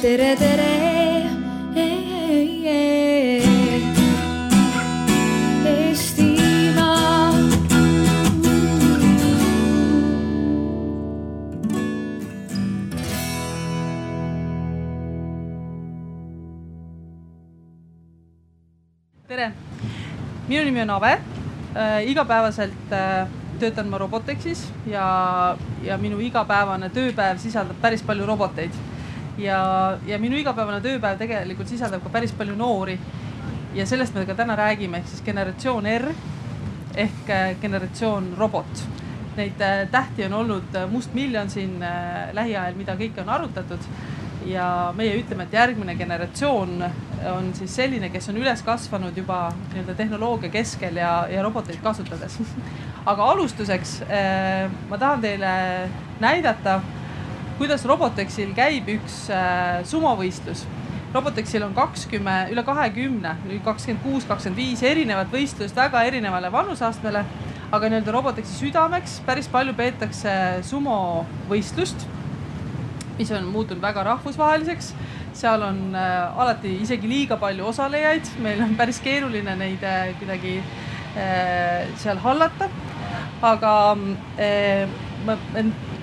tere, tere. Tere, minu nimi on Ave äh,. igapäevaselt äh, töötan ma Robotexis ja, ja minu igapäevane tööpäev sisaldab päris palju roboteid. Ja, ja minu igapäevane tööpäev tegelikult sisaldab ka päris palju noori. ja sellest me ka täna räägime, ehk siis generatsioon R ehk äh, generatsioon robot. Neid äh, tähti on olnud äh, mustmiljon siin äh, lähiajal, mida kõike on arutatud ja meie ütleme, et järgmine generatsioon on siis selline, kes on üles kasvanud juba nii-öelda tehnoloogia keskel ja, ja roboteid kasutades. aga alustuseks ma tahan teile näidata, kuidas Robotexil käib üks äh, sumovõistlus. Robotexil on kakskümmend, üle kahekümne, kakskümmend kuus, kakskümmend viis erinevat võistlust väga erinevale vanuseastmele. aga nii-öelda Robotexi südameks päris palju peetakse sumovõistlust mis on muutunud väga rahvusvaheliseks. seal on äh, alati isegi liiga palju osalejaid, meil on päris keeruline neid äh, kuidagi äh, seal hallata. aga äh, me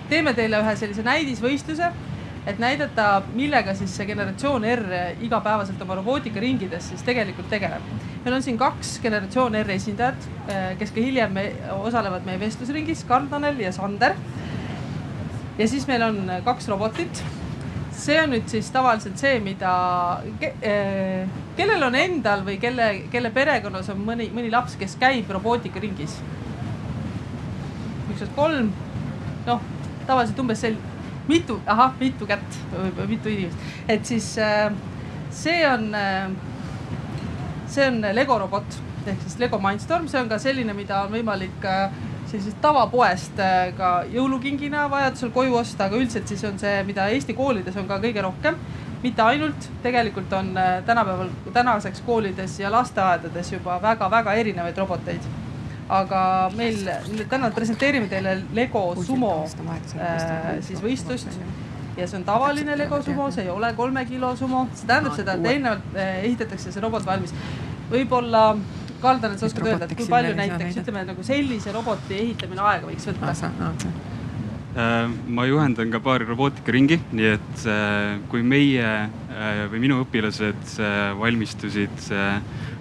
teeme teile ühe sellise näidisvõistluse, et näidata, millega siis see generatsioon R igapäevaselt oma robootikaringides siis tegelikult tegeleb. meil on siin kaks generatsioon R esindajat, äh, kes ka hiljem me osalevad meie vestlusringis, Karl-Tanel ja Sander ja siis meil on kaks robotit. see on nüüd siis tavaliselt see, mida ke,, eh, kellel on endal või kelle, kelle perekonnas on mõni, mõni laps, kes käib robootikaringis. üks, kaks, kolm, noh, tavaliselt umbes sel-, mitu, ahah, mitu kätt mitu inimest, et siis eh, see on, eh, see on Lego robot ehk siis Lego Mindstorm, see on ka selline, mida on võimalik sellisest tavapoest äh, ka jõulukingina vajadusel koju osta, aga üldiselt siis on see, mida Eesti koolides on ka kõige rohkem. mitte ainult, tegelikult on äh, tänapäeval, tänaseks koolides ja lasteaedades juba väga-väga erinevaid roboteid. Aga meil täna presenteerime teile Lego Sumo äh, siis võistlust. ja see on tavaline Lego sumo, see ei ole kolme kilo sumo, see tähendab seda, et eelnevalt äh, ehitatakse see robot valmis. võib-olla Kaldan, et sa oskad öelda, et kui palju näiteks ütleme nagu sellise roboti ehitamine aega võiks võtta? Äh, ma juhendan ka paari robootikaringi, nii et äh, kui meie või minu õpilased valmistusid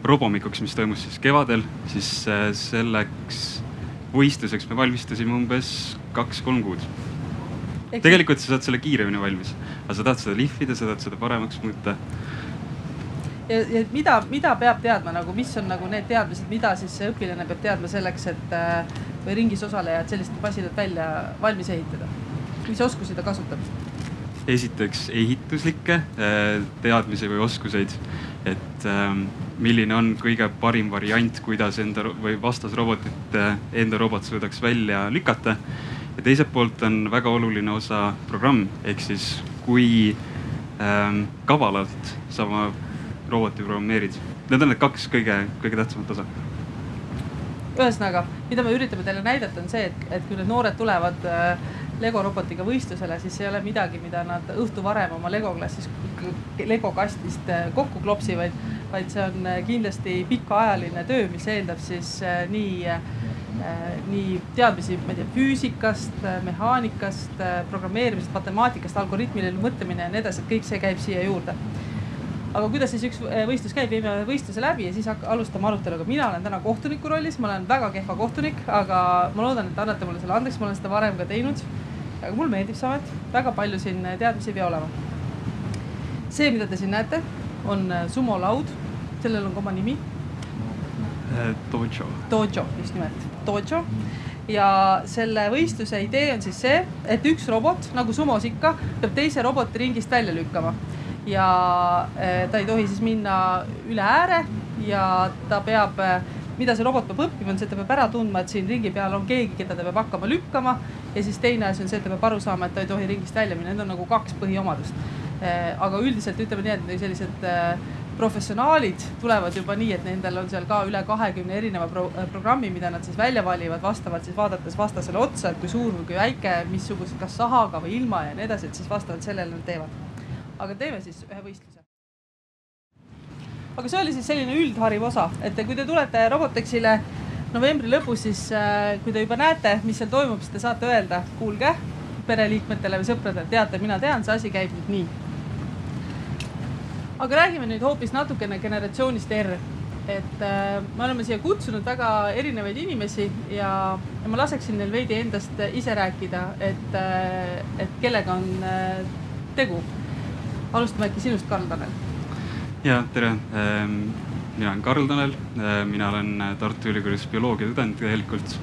robomikuks, mis toimus siis kevadel, siis selleks võistluseks me valmistusime umbes kaks-kolm kuud. tegelikult sa saad selle kiiremini valmis, aga sa tahad seda lihvida, sa tahad seda paremaks muuta ja, ja mida, mida peab teadma nagu, mis on nagu need teadmised, mida siis see õpilane peab teadma selleks, et äh, või ringis osalejad sellist masilat välja valmis ehitada? mis oskusi ta kasutab? esiteks ehituslikke äh, teadmisi või oskuseid, et ähm, milline on kõige parim variant, kuidas enda või vastasrobotit enda robot suudaks välja lükata. ja teiselt poolt on väga oluline osa programm, ehk siis kui ähm, kavalalt sa oma roboti programmeerid. Need on need kaks kõige, kõige tähtsamat osa. ühesõnaga, mida me üritame teile näidata, on see, et, et kui need noored tulevad äh, Lego robotiga võistlusele, siis ei ole midagi, mida nad õhtu varem oma Lego klassis, Lego kastist äh, kokku klopsivad, vaid see on äh, kindlasti pikaajaline töö, mis eeldab siis nii nii teadmisi, ma ei tea, füüsikast, mehaanikast, programmeerimisest, matemaatikast, algoritmiline mõtlemine ja nii edasi, et kõik see käib siia juurde aga kuidas siis üks äh, võistlus käib, viime võistluse läbi ja siis alustame aruteluga. mina olen täna kohtuniku rollis, ma olen väga kehva kohtunik, aga ma loodan, et te annate mulle selle andeks, ma olen seda varem ka teinud. aga mulle meeldib see amet, väga palju siin teadmisi ei pea olema. see, mida te siin näete, on äh, sumolaud, sellel on ka oma nimi. Äh, Dojo. Dojo, just nimelt, Dojo ja selle võistluse idee on siis see, et üks robot nagu sumos ikka peab teise roboti ringist välja lükkama ja eh, ta ei tohi siis minna üle ääre ja ta peab, mida see robot peab õppima, on see, et ta peab ära tundma, et siin ringi peal on keegi, keda ta peab hakkama lükkama. ja siis teine asi on see, et ta peab aru saama, et ta ei tohi ringist välja minna, need on nagu kaks põhiomadust. Eh, aga üldiselt ütleme nii, et sellised professionaalid tulevad juba nii, et nendel on seal ka üle kahekümne erineva pro programmi, mida nad siis välja valivad, vastavalt siis vaadates vastasele otsa, et kui suur või kui väike, missugused, kas sahaga või ilma ja nii edasi, et siis vastavalt sellele nad teevad aga teeme siis ühe võistluse. aga see oli siis selline üldhariv osa, et kui te tulete Robotexile novembri lõpus, siis kui te juba näete, mis seal toimub, siis te saate öelda, kuulge pereliikmetele või sõpradele, teate, mina tean, see asi käib nüüd nii. Aga räägime nüüd hoopis natukene generatsioonist R. et äh, me oleme siia kutsunud väga erinevaid inimesi ja, ja ma laseksin neil veidi endast ise rääkida, et äh,, et kellega on äh, tegu. alustame äkki sinust, Karl-Tanel. ja tere ähm mina olen Karl Tanel, äh, mina olen Tartu Ülikoolis bioloogia tudeng tegelikult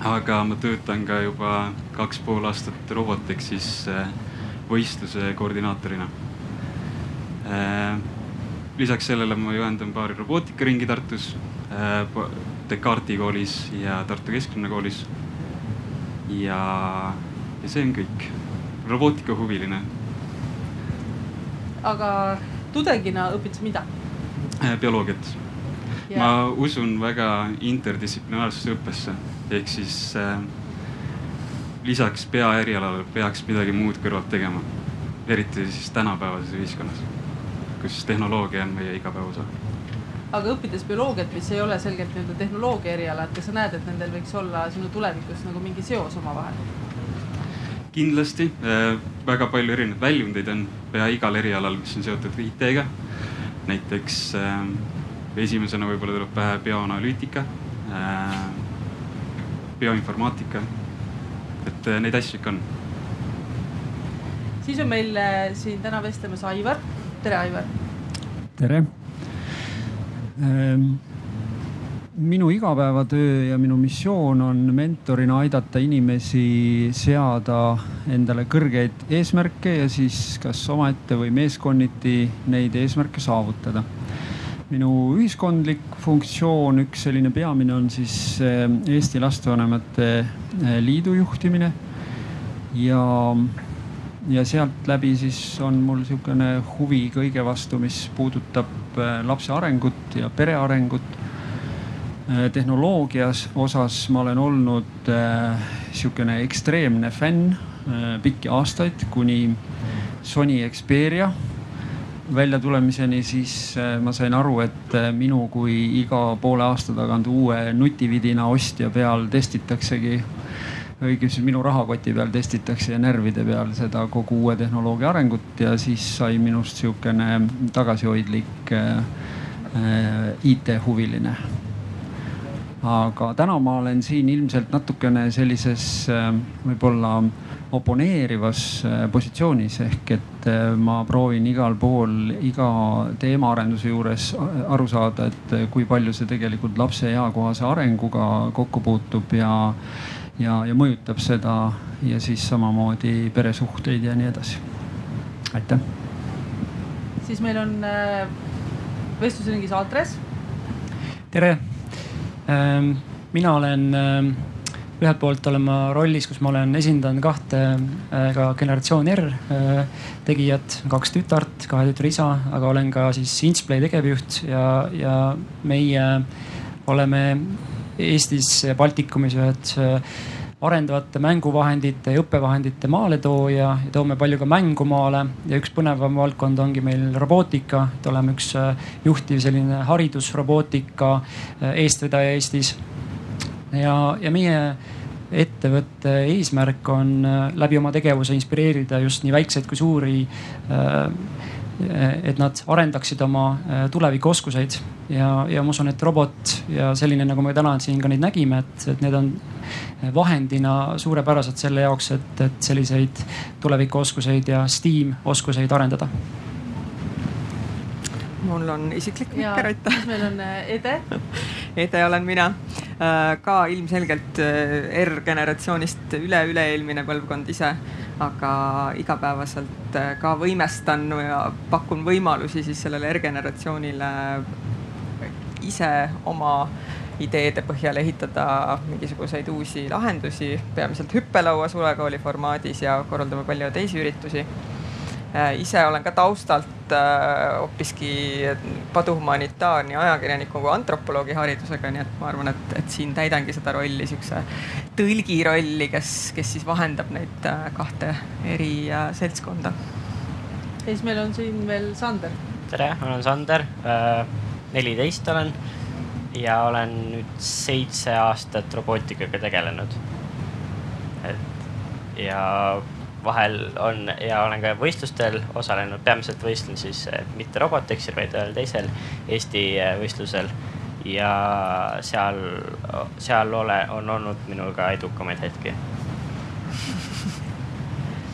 aga ma töötan ka juba kaks pool aastat Robotexis äh, võistluse koordinaatorina. Äh, lisaks sellele ma juhendan paari robootikaringi Tartus, äh, Descartesi koolis ja Tartu Kesklinnakoolis. ja, ja see on kõik, robootikahuviline. aga tudengina õpid sa mida? bioloogiat. ma usun väga interdistsiplinaarsesse õppesse ehk siis äh, lisaks peaerialale peaks midagi muud kõrvalt tegema. eriti siis tänapäevases ühiskonnas, kus tehnoloogia on meie igapäevaosa. aga õppides bioloogiat, mis ei ole selgelt nii-öelda tehnoloogia eriala, et kas sa näed, et nendel võiks olla sinu tulevikus nagu mingi seos omavahel? kindlasti äh, väga palju erinevaid väljundeid on pea igal erialal, mis on seotud IT-ga. näiteks äh, esimesena võib-olla tuleb pähe bioanalüütika äh, bioinformaatika. et äh, neid asju ikka on. siis on meil äh, siin täna vestlemas Aivar. Tere, Aivar. tere ähm minu igapäevatöö ja minu missioon on mentorina aidata inimesi seada endale kõrgeid eesmärke ja siis kas omaette või meeskonniti neid eesmärke saavutada minu ühiskondlik funktsioon, üks selline peamine on siis eh, Eesti Lastevanemate eh, Liidu juhtimine. ja, ja sealt läbi siis on mul sihukene huvi kõige vastu, mis puudutab eh, lapse arengut ja pere arengut. tehnoloogias osas ma olen olnud sihukene ekstreemne fänn pikki aastaid, kuni Sony Xperia väljatulemiseni, siis äh, ma sain aru, et äh, minu kui iga poole aasta tagant uue nutividina ostja peal testitaksegi õigemini minu rahakoti peal testitakse ja närvide peal seda kogu uue tehnoloogia arengut ja siis sai minust sihukene tagasihoidlik äh, IT-huviline. aga täna ma olen siin ilmselt natukene sellises võib-olla oponeerivas äh, positsioonis ehk et äh, ma proovin igal pool iga teemaarenduse juures aru saada, et äh, kui palju see tegelikult lapse eakohase arenguga kokku puutub ja, ja, ja mõjutab seda ja siis samamoodi peresuhteid ja nii edasi. aitäh. siis meil on vestlusringis Andres. tere, ähm, mina olen ähm, ühelt poolt olen ma rollis, kus ma olen esindanud kahte äh, ka generatsioon R äh, tegijat, kaks tütart, kahe tütre isa, aga olen ka siis Intsplay tegevjuht ja, ja meie oleme Eestis Baltikumis ühed äh, arendavate mänguvahendite ja õppevahendite maaletooja ja toome palju ka mängu maale. Ja üks põnevam valdkond ongi meil robootika, et oleme üks juhtiv selline haridusrobootika eestvedaja Eestis. Ja, ja meie ettevõtte eesmärk on äh, läbi oma tegevuse inspireerida just nii väikseid kui suuri äh, et nad arendaksid oma äh, tulevikuoskuseid. Ja, ja ma usun, et robot ja selline, nagu me täna siin ka neid nägime, et, et need on vahendina suurepärased selle jaoks, et, et selliseid tulevikuoskuseid ja STEAM oskuseid arendada mul on isiklik mikker, aitäh. meil on Ede? Ede olen mina. Äh, ka ilmselgelt äh, R-generatsioonist üle-üle-eelmine põlvkond ise, aga igapäevaselt äh, ka võimestan ja pakun võimalusi siis sellele R-generatsioonile ise oma ideede põhjal ehitada mingisuguseid uusi lahendusi, peamiselt hüppelaua sulekooli formaadis ja korraldame palju teisi üritusi. Äh, ise olen ka taustalt äh, hoopiski paduhumanitaar nii ajakirjaniku kui antropoloogi haridusega, nii et ma arvan, et, et siin täidangi seda rolli, siukse tõlgi rolli, kes, kes siis vahendab neid äh, kahte eri seltskonda. ja siis meil on siin veel Sander. tere, ma olen Sander, neliteist olen ja olen nüüd seitse aastat robootikaga tegelenud. et ja vahel on ja olen ka võistlustel osalenud, peamiselt võistlen siis mitte Robotexil, vaid ühel teisel Eesti võistlusel. ja seal, seal ole, on olnud minul ka edukamaid hetki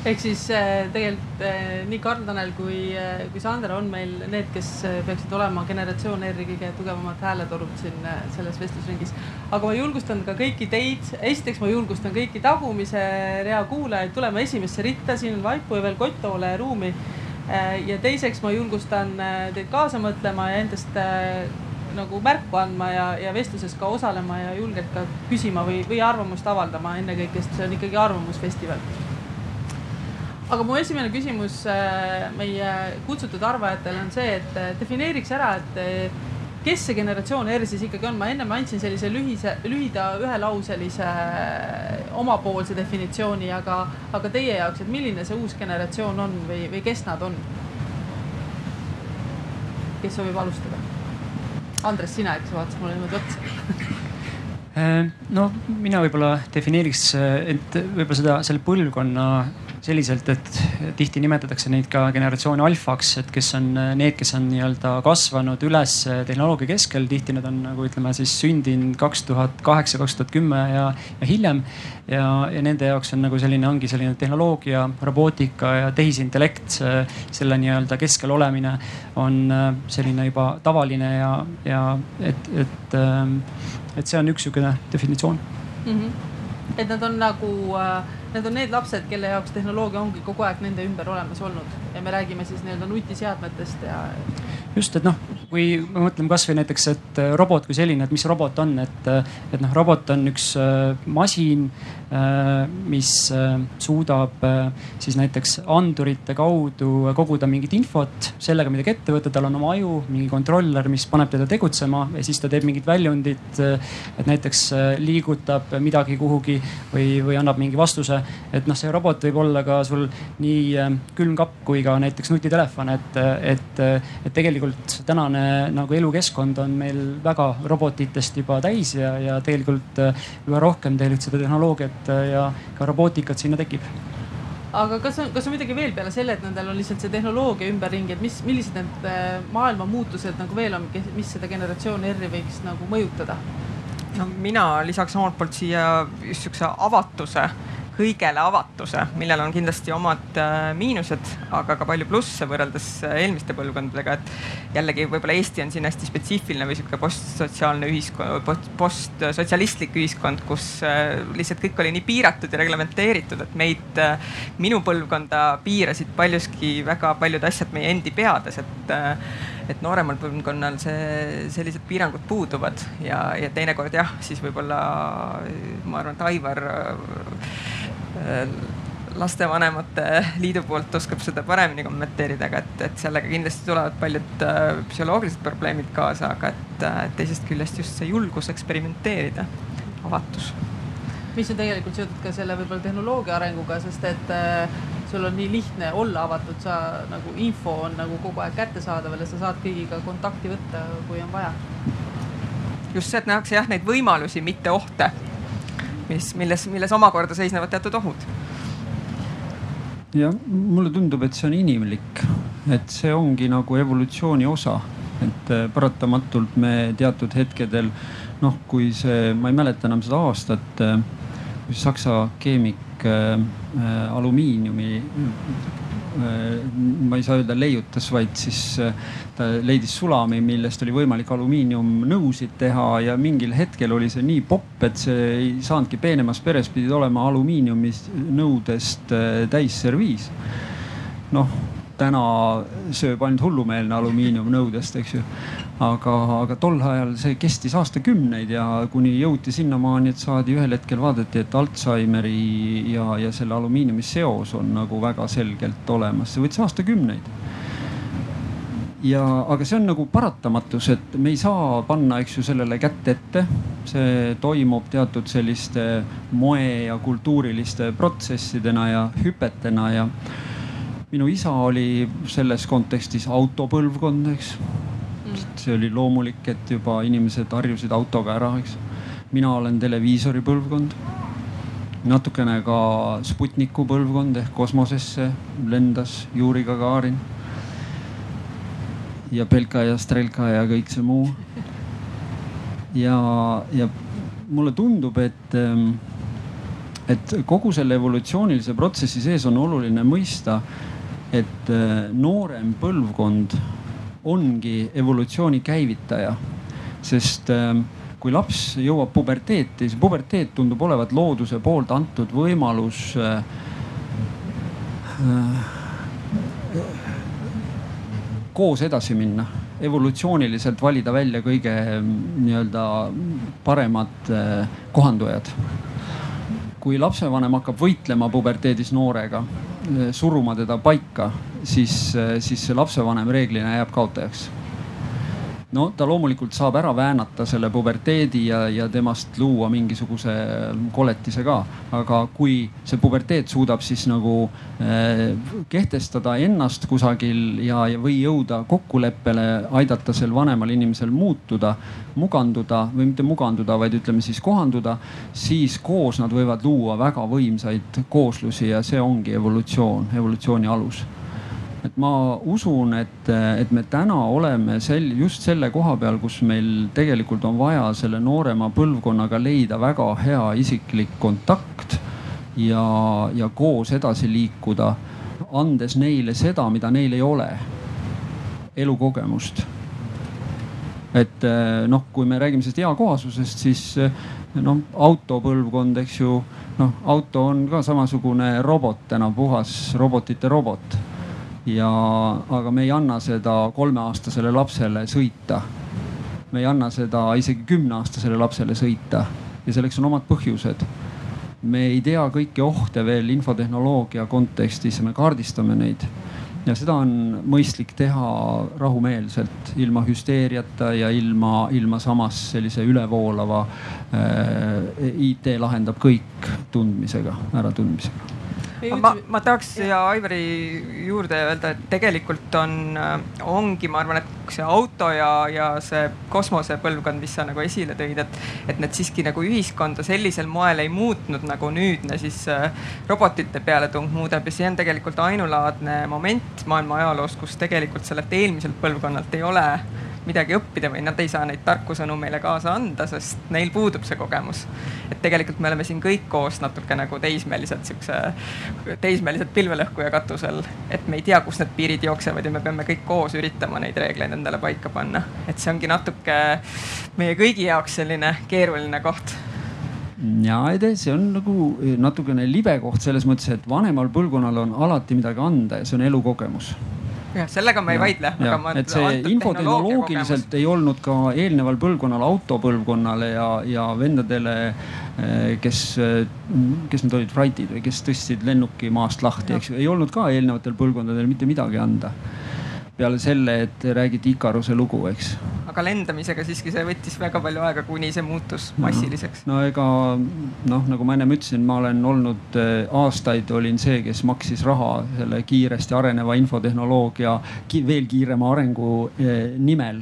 ehk siis äh, tegelikult äh, nii Karl-Tanel kui, äh, kui Sander on meil need, kes peaksid olema generatsioon R-i kõige tugevamad hääletorud siin selles vestlusringis. aga ma julgustan ka kõiki teid, esiteks ma julgustan kõiki tagumise rea kuulajaid tulema esimesse ritta, siin on vaipu ja veel kotttoole ja ruumi. ja teiseks ma julgustan teid kaasa mõtlema ja endast nagu märku andma ja, ja vestluses ka osalema ja julgelt ka küsima või, või arvamust avaldama ennekõike, sest see on ikkagi arvamusfestival aga mu esimene küsimus äh, meie kutsutud arvajatele on see, et äh, defineeriks ära, et äh, kes see generatsioon R siis ikkagi on, ma ennem andsin sellise lühise, lühida ühelauselise omapoolse definitsiooni, aga, aga teie jaoks, et milline see uus generatsioon on või, või kes nad on? kes soovib alustada? Andres, sina, eks vaatasid mulle niimoodi otsa no mina võib-olla defineeriks, et võib-olla seda, selle põlvkonna selliselt, et tihti nimetatakse neid ka generatsiooni alfaks, et kes on need, kes on nii-öelda kasvanud üles tehnoloogia keskel, tihti nad on nagu ütleme siis sündinud kaks tuhat kaheksa, kaks tuhat kümme ja, ja hiljem. ja, ja nende jaoks on nagu selline, ongi selline tehnoloogia, robootika ja tehisintellekt, selle nii-öelda keskel olemine on selline juba tavaline ja, ja et, et, et see on üks sihukene definitsioon mm. -hmm et nad on nagu, äh, need on need lapsed, kelle jaoks tehnoloogia ongi kogu aeg nende ümber olemas olnud ja me räägime siis nii-öelda nutiseadmetest ja. just, et noh, kui me mõtleme kasvõi näiteks, et äh, robot kui selline, et mis robot on, et, äh, et noh, robot on üks masin, mis suudab siis näiteks andurite kaudu koguda mingit infot, sellega midagi ette võtta, tal on oma aju, mingi kontroller, mis paneb teda tegutsema ja siis ta teeb mingit väljundit. et näiteks liigutab midagi kuhugi või, või annab mingi vastuse. et noh, see robot võib olla ka sul nii äh, külmkapp kui ka näiteks nutitelefon, et, et, et tegelikult tänane nagu elukeskkond on meil väga robotitest juba täis ja, ja tegelikult äh, üha rohkem tegelikult seda tehnoloogiat äh, ja ka robootikat sinna tekib aga kas on, kas on midagi veel peale selle, et nendel on lihtsalt see tehnoloogia ümberringi, et mis, millised need maailma muutused nagu veel on, mis seda generatsiooni R-i võiks nagu mõjutada? no mina lisaks omalt poolt siia just sihukese avatuse kõigele avatuse, millel on kindlasti omad äh, miinused, aga ka palju plusse võrreldes äh, eelmiste põlvkondadega, et jällegi võib-olla Eesti on siin hästi spetsiifiline või sihuke postsotsiaalne ühiskond, postsotsialistlik ühiskond, kus äh, lihtsalt kõik oli nii piiratud ja reglementeeritud, et meid, minu põlvkonda piirasid paljuski väga paljud asjad meie endi peades, et et nooremal põlvkonnal see, sellised piirangud puuduvad ja, ja teinekord jah, siis võib-olla ma arvan, et Aivar lastevanemate liidu poolt oskab seda paremini kommenteerida, aga et, et sellega kindlasti tulevad paljud äh, psühholoogilised probleemid kaasa, aga et, äh, teisest küljest just see julgus eksperimenteerida, avatus. mis on tegelikult seotud ka selle võib-olla tehnoloogia arenguga, sest et äh, sul on nii lihtne olla avatud, sa nagu info on nagu kogu aeg kättesaadaval ja sa saad kõigiga kontakti võtta, kui on vaja. just see, et nähakse jah neid võimalusi, mitte ohte mis, milles, milles omakorda seisnevad teatud ohud. ja mulle tundub, et see on inimlik, et see ongi nagu evolutsiooni osa, et äh, paratamatult me teatud hetkedel noh, kui see, ma ei mäleta enam seda aastat, äh, kui saksa keemik äh, äh alumiiniumi ma ei saa öelda leiutas, vaid siis äh, ta leidis sulami, millest oli võimalik alumiiniumnõusid teha ja mingil hetkel oli see nii popp, et see ei saanudki peenemas peres, pidid olema alumiiniuminõudest äh, täisserviis. noh, täna sööb ainult hullumeelne alumiiniumnõudest, eks ju aga, aga tol ajal see kestis aastakümneid ja kuni jõuti sinnamaani, et saadi ühel hetkel vaadati, et Alžeimeri ja, ja selle alumiiniumi seos on nagu väga selgelt olemas, see võttis aastakümneid ja, aga see on nagu paratamatus, et me ei saa panna, eks ju, sellele kätt ette. see toimub teatud selliste moe ja kultuuriliste protsessidena ja hüpetena ja minu isa oli selles kontekstis autopõlvkond, eks. See oli loomulik, et juba inimesed harjusid autoga ära, eks. mina olen televiisori põlvkond. natukene ka Sputniku põlvkond ehk kosmosesse lendas Juri Gagarin. ja Belka ja Strelka ja kõik see muu. ja, ja mulle tundub, et ähm, et kogu selle evolutsioonilise protsessi sees on oluline mõista, et äh, noorem põlvkond ongi evolutsiooni käivitaja. sest ähm, kui laps jõuab puberteeti, see puberteet tundub olevat looduse poolt antud võimalus äh, äh, koos edasi minna, evolutsiooniliselt valida välja kõige nii-öelda paremad kohandujad kui lapsevanem hakkab võitlema puberteedis noorega, suruma teda paika, siis, siis see lapsevanem reeglina jääb kaotajaks no ta loomulikult saab ära väänata selle puberteedi ja, ja temast luua mingisuguse koletise ka. aga kui see puberteet suudab siis nagu äh, kehtestada ennast kusagil ja, ja, või jõuda kokkuleppele, aidata sel vanemal inimesel muutuda, muganduda või mitte muganduda, vaid ütleme siis kohanduda, siis koos nad võivad luua väga võimsaid kooslusi ja see ongi evolutsioon, evolutsiooni alus et ma usun, et, et me täna oleme sel, just selle koha peal, kus meil tegelikult on vaja selle noorema põlvkonnaga leida väga hea isiklik kontakt ja, ja koos edasi liikuda, andes neile seda, mida neil ei ole, elukogemust. Et noh, kui me räägime sellest eakohasusest, siis noh, autopõlvkond, eks ju, noh, auto on ka samasugune robot täna, puhas robotite robot ja, aga me ei anna seda kolmeaastasele lapsele sõita. me ei anna seda isegi kümneaastasele lapsele sõita ja selleks on omad põhjused. me ei tea kõiki ohte veel infotehnoloogia kontekstis, me kaardistame neid ja seda on mõistlik teha rahumeelselt, ilma hüsteeriata ja ilma, ilma samas sellise ülevoolava äh, IT lahendab kõik tundmisega, äratundmisega ma, ma tahaks siia Aivari juurde öelda, et tegelikult on, äh, ongi, ma arvan, et see auto ja, ja see kosmosepõlvkond, mis sa nagu esile tõid, et, et need siiski nagu ühiskonda sellisel moel ei muutnud nagu nüüdne siis äh, robotite pealetung muudab ja see on tegelikult ainulaadne moment maailma ajaloos, kus tegelikult sellelt eelmiselt põlvkonnalt ei ole midagi õppida või nad ei saa neid tarku sõnu meile kaasa anda, sest neil puudub see kogemus. et tegelikult me oleme siin kõik koos natuke nagu teismelised, siukse teismelised pilvelõhkuja katusel, et me ei tea, kus need piirid jooksevad ja me peame kõik koos üritama neid reegleid endale paika panna. et see ongi natuke meie kõigi jaoks selline keeruline koht ja see on nagu natukene libe koht selles mõttes, et vanemal põlvkonnal on alati midagi anda ja see on elukogemus jah, sellega ma ei vaidle. et see infotehnoloogiliselt ei olnud ka eelneval põlvkonnal, autopõlvkonnale ja, ja vendadele, eh, kes, kes need olid, Wrightid või kes tõstsid lennuki maast lahti, eks ju, ei olnud ka eelnevatel põlvkondadel mitte midagi anda peale selle, et räägiti Ikaruse lugu, eks. aga lendamisega siiski see võttis väga palju aega, kuni see muutus massiliseks. no ega noh, nagu ma ennem ütlesin, ma olen olnud äh, aastaid olin see, kes maksis raha selle kiiresti areneva infotehnoloogia veel kiirema arengu äh, nimel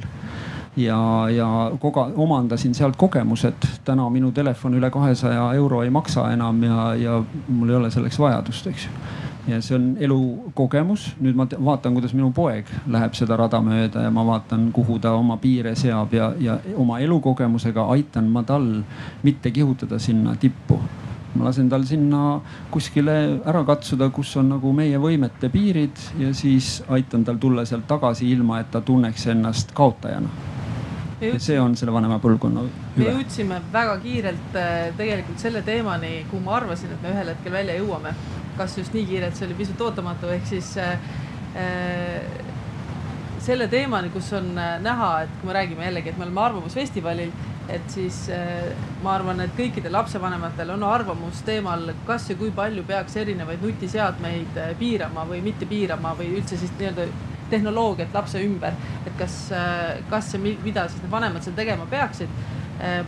ja, ja koga-, omandasin sealt kogemused. täna minu telefon üle kahesaja euro ei maksa enam ja, ja mul ei ole selleks vajadust, eks ju ja see on elukogemus. nüüd ma vaatan, kuidas minu poeg läheb seda rada mööda ja ma vaatan, kuhu ta oma piire seab ja, ja oma elukogemusega aitan ma tal mitte kihutada sinna tippu. ma lasen tal sinna kuskile ära katsuda, kus on nagu meie võimete piirid ja siis aitan tal tulla sealt tagasi, ilma et ta tunneks ennast kaotajana ja see on selle vanema põlvkonna hüve. me jõudsime väga kiirelt äh, tegelikult selle teemani, kuhu ma arvasin, et me ühel hetkel välja jõuame kas just nii kiire, et see oli pisut ootamatu, ehk siis äh, äh, selle teemani, kus on äh, näha, et kui me räägime jällegi, et me oleme Arvamusfestivalil, et siis äh, ma arvan, et kõikidel lapsevanematel on arvamus teemal, kas ja kui palju peaks erinevaid nutiseadmeid piirama või mitte piirama või üldse siis nii-öelda tehnoloogiat lapse ümber, et kas, kas ja mida siis need vanemad seal tegema peaksid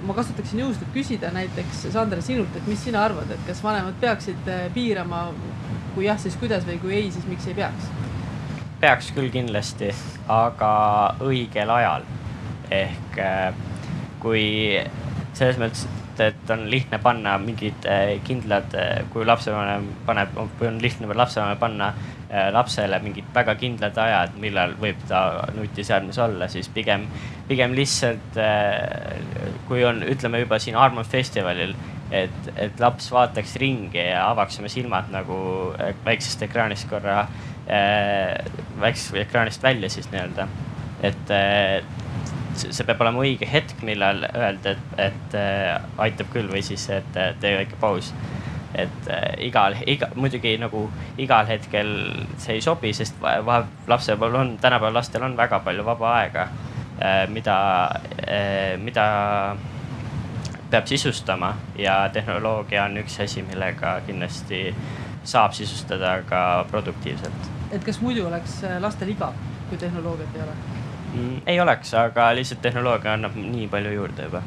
ma kasutaksin juhust, et küsida näiteks Sandra sinult, et mis sina arvad, et kas vanemad peaksid äh, piirama kui jah, siis kuidas või kui ei, siis miks ei peaks? peaks küll kindlasti, aga õigel ajal. ehk äh, kui selles mõttes, et on lihtne panna mingid äh, kindlad, äh, kui lapsevanem paneb, on lihtne lapsevanemale panna lapsele mingid väga kindlad ajad, millal võib ta nutiseadmes olla, siis pigem, pigem lihtsalt kui on, ütleme juba siin Armand festivalil et, et laps vaataks ringi ja avaks oma silmad nagu väiksest ekraanist korra väiksest ekraanist välja siis nii-öelda. et see peab olema õige hetk, millal öelda, et, et äh, aitab küll või siis, et äh, tee väike paus. et äh, igal, iga, muidugi nagu igal hetkel see ei sobi, sest vahe, lapsel on, tänapäeval lastel on väga palju vaba aega äh,, mida äh,, mida peab sisustama ja tehnoloogia on üks asi, millega kindlasti saab sisustada ka produktiivselt. et kas muidu oleks äh, lastel igav, kui tehnoloogiat ei ole mm,? ei oleks, aga lihtsalt tehnoloogia annab nii palju juurde juba.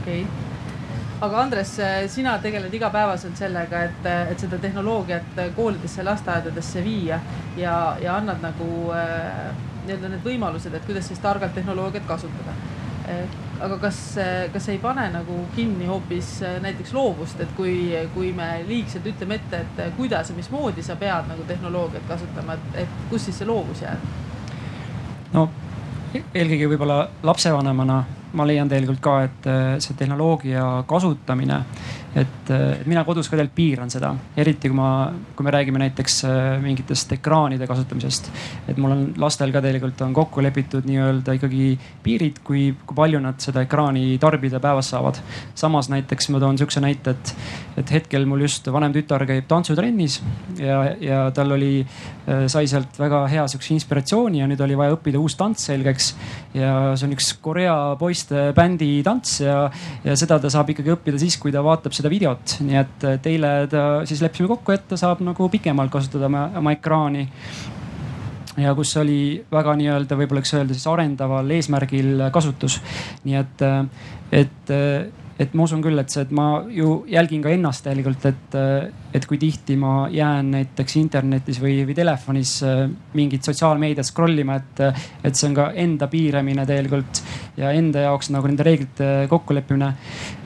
okei okay aga Andres, sina tegeled igapäevaselt sellega, et, et seda tehnoloogiat koolidesse, lasteaedadesse viia ja, ja annad nagu äh, nii-öelda need võimalused, et kuidas siis targalt tehnoloogiat kasutada aga kas, kas ei pane nagu kinni hoopis näiteks loovust, et kui, kui me liigselt ütleme ette, et kuidas ja mismoodi sa pead nagu tehnoloogiat kasutama, et, et kus siis see loovus jääb? No eelkõige võib-olla lapsevanemana ma leian tegelikult ka, et äh, see tehnoloogia kasutamine, et, äh, et mina kodus ka tegelikult piiran seda, eriti kui ma, kui me räägime näiteks äh, mingitest ekraanide kasutamisest. et mul on lastel ka tegelikult on kokku lepitud nii-öelda ikkagi piirid, kui, kui palju nad seda ekraani tarbida päevas saavad. samas näiteks ma toon sihukese näite, et, et hetkel mul just vanem tütar käib tantsutrennis ja, ja tal oli, sai sealt väga hea sihukese inspiratsiooni ja nüüd oli vaja õppida uus tants selgeks. ja see on üks Korea poiste bändi tants ja, ja seda ta saab ikkagi õppida siis, kui ta vaatab seda videot. nii et teile ta siis leppisime kokku, et ta saab nagu pikemalt kasutada oma, oma ekraani ja kus oli väga nii-öelda võib-olla võiks öelda siis arendaval eesmärgil kasutus. nii et, et, et ma usun küll, et see, et ma ju jälgin ka ennast tegelikult, et, et kui tihti ma jään näiteks internetis või, või telefonis mingit sotsiaalmeediat scroll ima, et, et see on ka enda piiramine tegelikult ja enda jaoks nagu nende reeglite kokkuleppimine.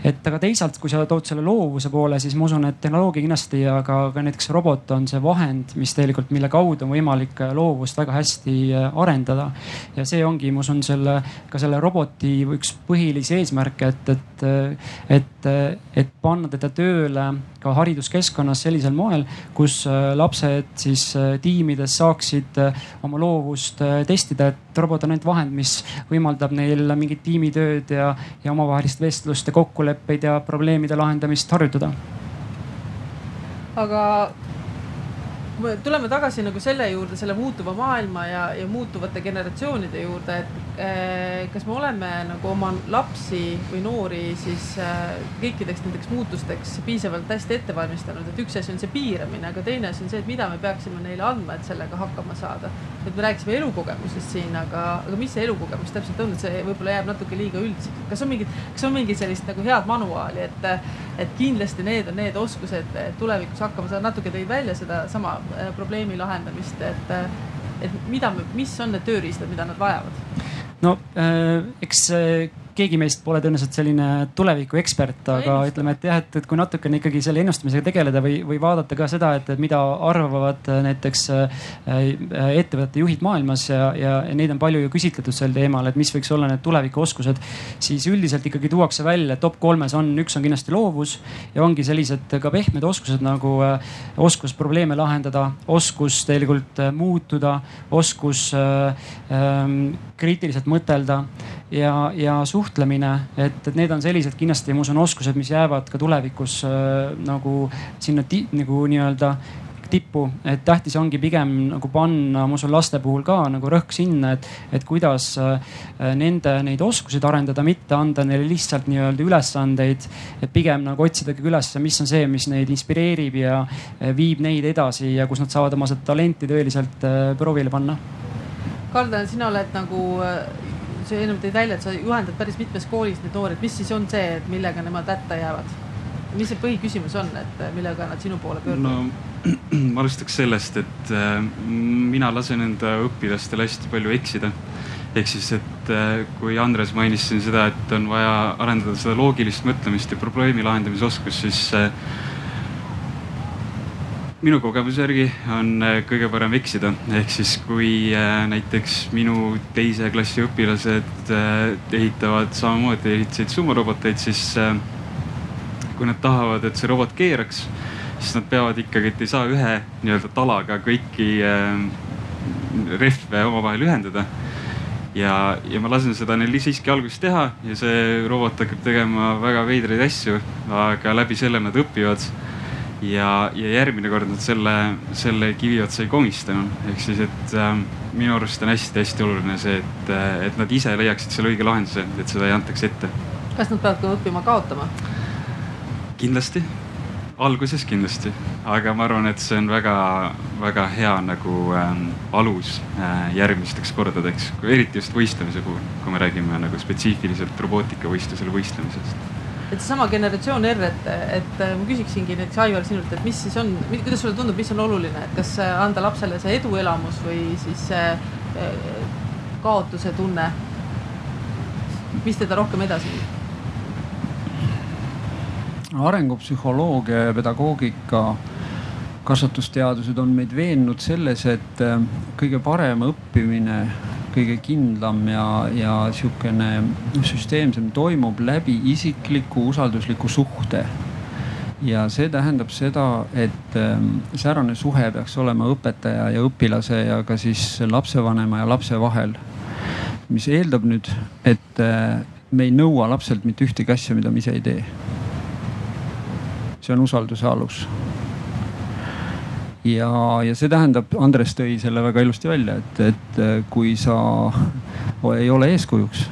Et aga teisalt, kui sa tood selle loovuse poole, siis ma usun, et tehnoloogia kindlasti ja ka, näiteks robot on see vahend, mis tegelikult, mille kaudu on võimalik loovust väga hästi äh, arendada. ja see ongi, ma usun, selle ka selle roboti üks põhilisi eesmärke, et, et, et, et panna teda tööle ka hariduskeskkonnas sellisel moel, kus äh, lapsed siis äh, tiimides saaksid oma loovust testida, et robot on ainult vahend, mis võimaldab neil mingit tiimitööd ja, ja omavahelist vestlust ja kokkuleppeid ja probleemide lahendamist harjutada. aga tuleme tagasi nagu selle juurde, selle muutuva maailma ja, ja muutuvate generatsioonide juurde, et eh, kas me oleme nagu oma lapsi või noori siis eh, kõikideks nendeks muutusteks piisavalt hästi ette valmistanud, et üks asi on see piiramine, aga teine asi on see, et mida me peaksime neile andma, et sellega hakkama saada. et me rääkisime elukogemusest siin, aga, aga mis see elukogemus täpselt on, et see võib-olla jääb natuke liiga üldiseks. kas on mingid, kas on mingi sellist nagu head manuaali, et, et kindlasti need on need oskused tulevikus hakkama saada, natuke tõid välja sedasama Äh, probleemi lahendamist, et, äh, et mida, mis on need tööriistad, mida nad vajavad? no eks keegi meist pole tõenäoliselt selline tulevikuekspert, aga ütleme, et jah, et, et kui natukene ikkagi selle ennustamisega tegeleda või, või vaadata ka seda, et mida arvavad näiteks äh, ettevõtete juhid maailmas ja, ja neid on palju ju küsitletud sel teemal, et mis võiks olla need tulevikuoskused. siis üldiselt ikkagi tuuakse välja, top kolmes on, üks on kindlasti loovus ja ongi sellised ka pehmed oskused nagu äh, oskus probleeme lahendada, oskus tegelikult äh, muutuda, oskus ähm, kriitiliselt mõtelda ja, ja suhtlemine, et, et need on sellised kindlasti, ma usun, oskused, mis jäävad ka tulevikus äh, nagu sinna nagu nii-öelda tippu, et tähtis ongi pigem nagu panna, ma usun laste puhul ka nagu rõhk sinna, et, et kuidas äh, nende neid oskuseid arendada, mitte anda neile lihtsalt nii-öelda ülesandeid. et pigem nagu otsidagi üles, mis on see, mis neid inspireerib ja äh, viib neid edasi ja kus nad saavad oma seda talenti tõeliselt äh, proovile panna. Karl, sina oled nagu sa ennem tõid välja, et sa juhendad päris mitmes koolis neid noori, et mis siis on see, et millega nemad hätta jäävad? mis see põhiküsimus on, et millega nad sinu poole pöörduvad? no ma alustaks sellest, et äh, mina lasen enda õpilastel hästi palju eksida. ehk siis, et äh, kui Andres mainis siin seda, et on vaja arendada seda loogilist mõtlemist ja probleemi lahendamise oskust, siis äh, minu kogemuse järgi on äh, kõige parem eksida, ehk siis kui äh, näiteks minu teise klassi õpilased äh, ehitavad samamoodi, ehitasid sumoroboteid, siis kui nad tahavad, et see robot keeraks, siis nad peavad ikkagi, et ei saa ühe nii-öelda talaga kõiki rehve omavahel ühendada. Ja, ja ma lasen seda neil siiski alguses teha ja see robot hakkab tegema väga veidraid asju, aga läbi selle nad õpivad ja, ja järgmine kord nad selle, selle kivi otsa ei komista enam. ehk siis, et äh, minu arust on hästi-hästi oluline see, et, äh, et nad ise leiaksid selle õige lahenduse, et seda ei antaks ette. kas nad peavad ka õppima kaotama? kindlasti, alguses kindlasti, aga ma arvan, et see on väga-väga hea nagu ähm, alus äh, järgmisteks kordadeks, eriti just võistlemise puhul, kui me räägime nagu spetsiifiliselt robootikavõistlusel võistlemisest et seesama generatsioon R, et, et ma küsiksingi näiteks Aivar sinult, et mis siis on, kuidas sulle tundub, mis on oluline, et kas anda lapsele see eduelamus või siis see eh, kaotuse tunne? mis teda rohkem edasi viib? arengupsühholoogia ja pedagoogika kasvatusteadused on meid veennud selles, et kõige parem õppimine kõige kindlam ja, ja sihukene süsteemsem toimub läbi isikliku usaldusliku suhte. ja see tähendab seda, et ähm, säärane suhe peaks olema õpetaja ja õpilase ja ka siis lapsevanema ja lapse vahel. mis eeldab nüüd, et äh, me ei nõua lapselt mitte ühtegi asja, mida me ise ei tee. see on usalduse alus ja, ja see tähendab, Andres tõi selle väga ilusti välja, et, et äh, kui sa ei ole eeskujuks,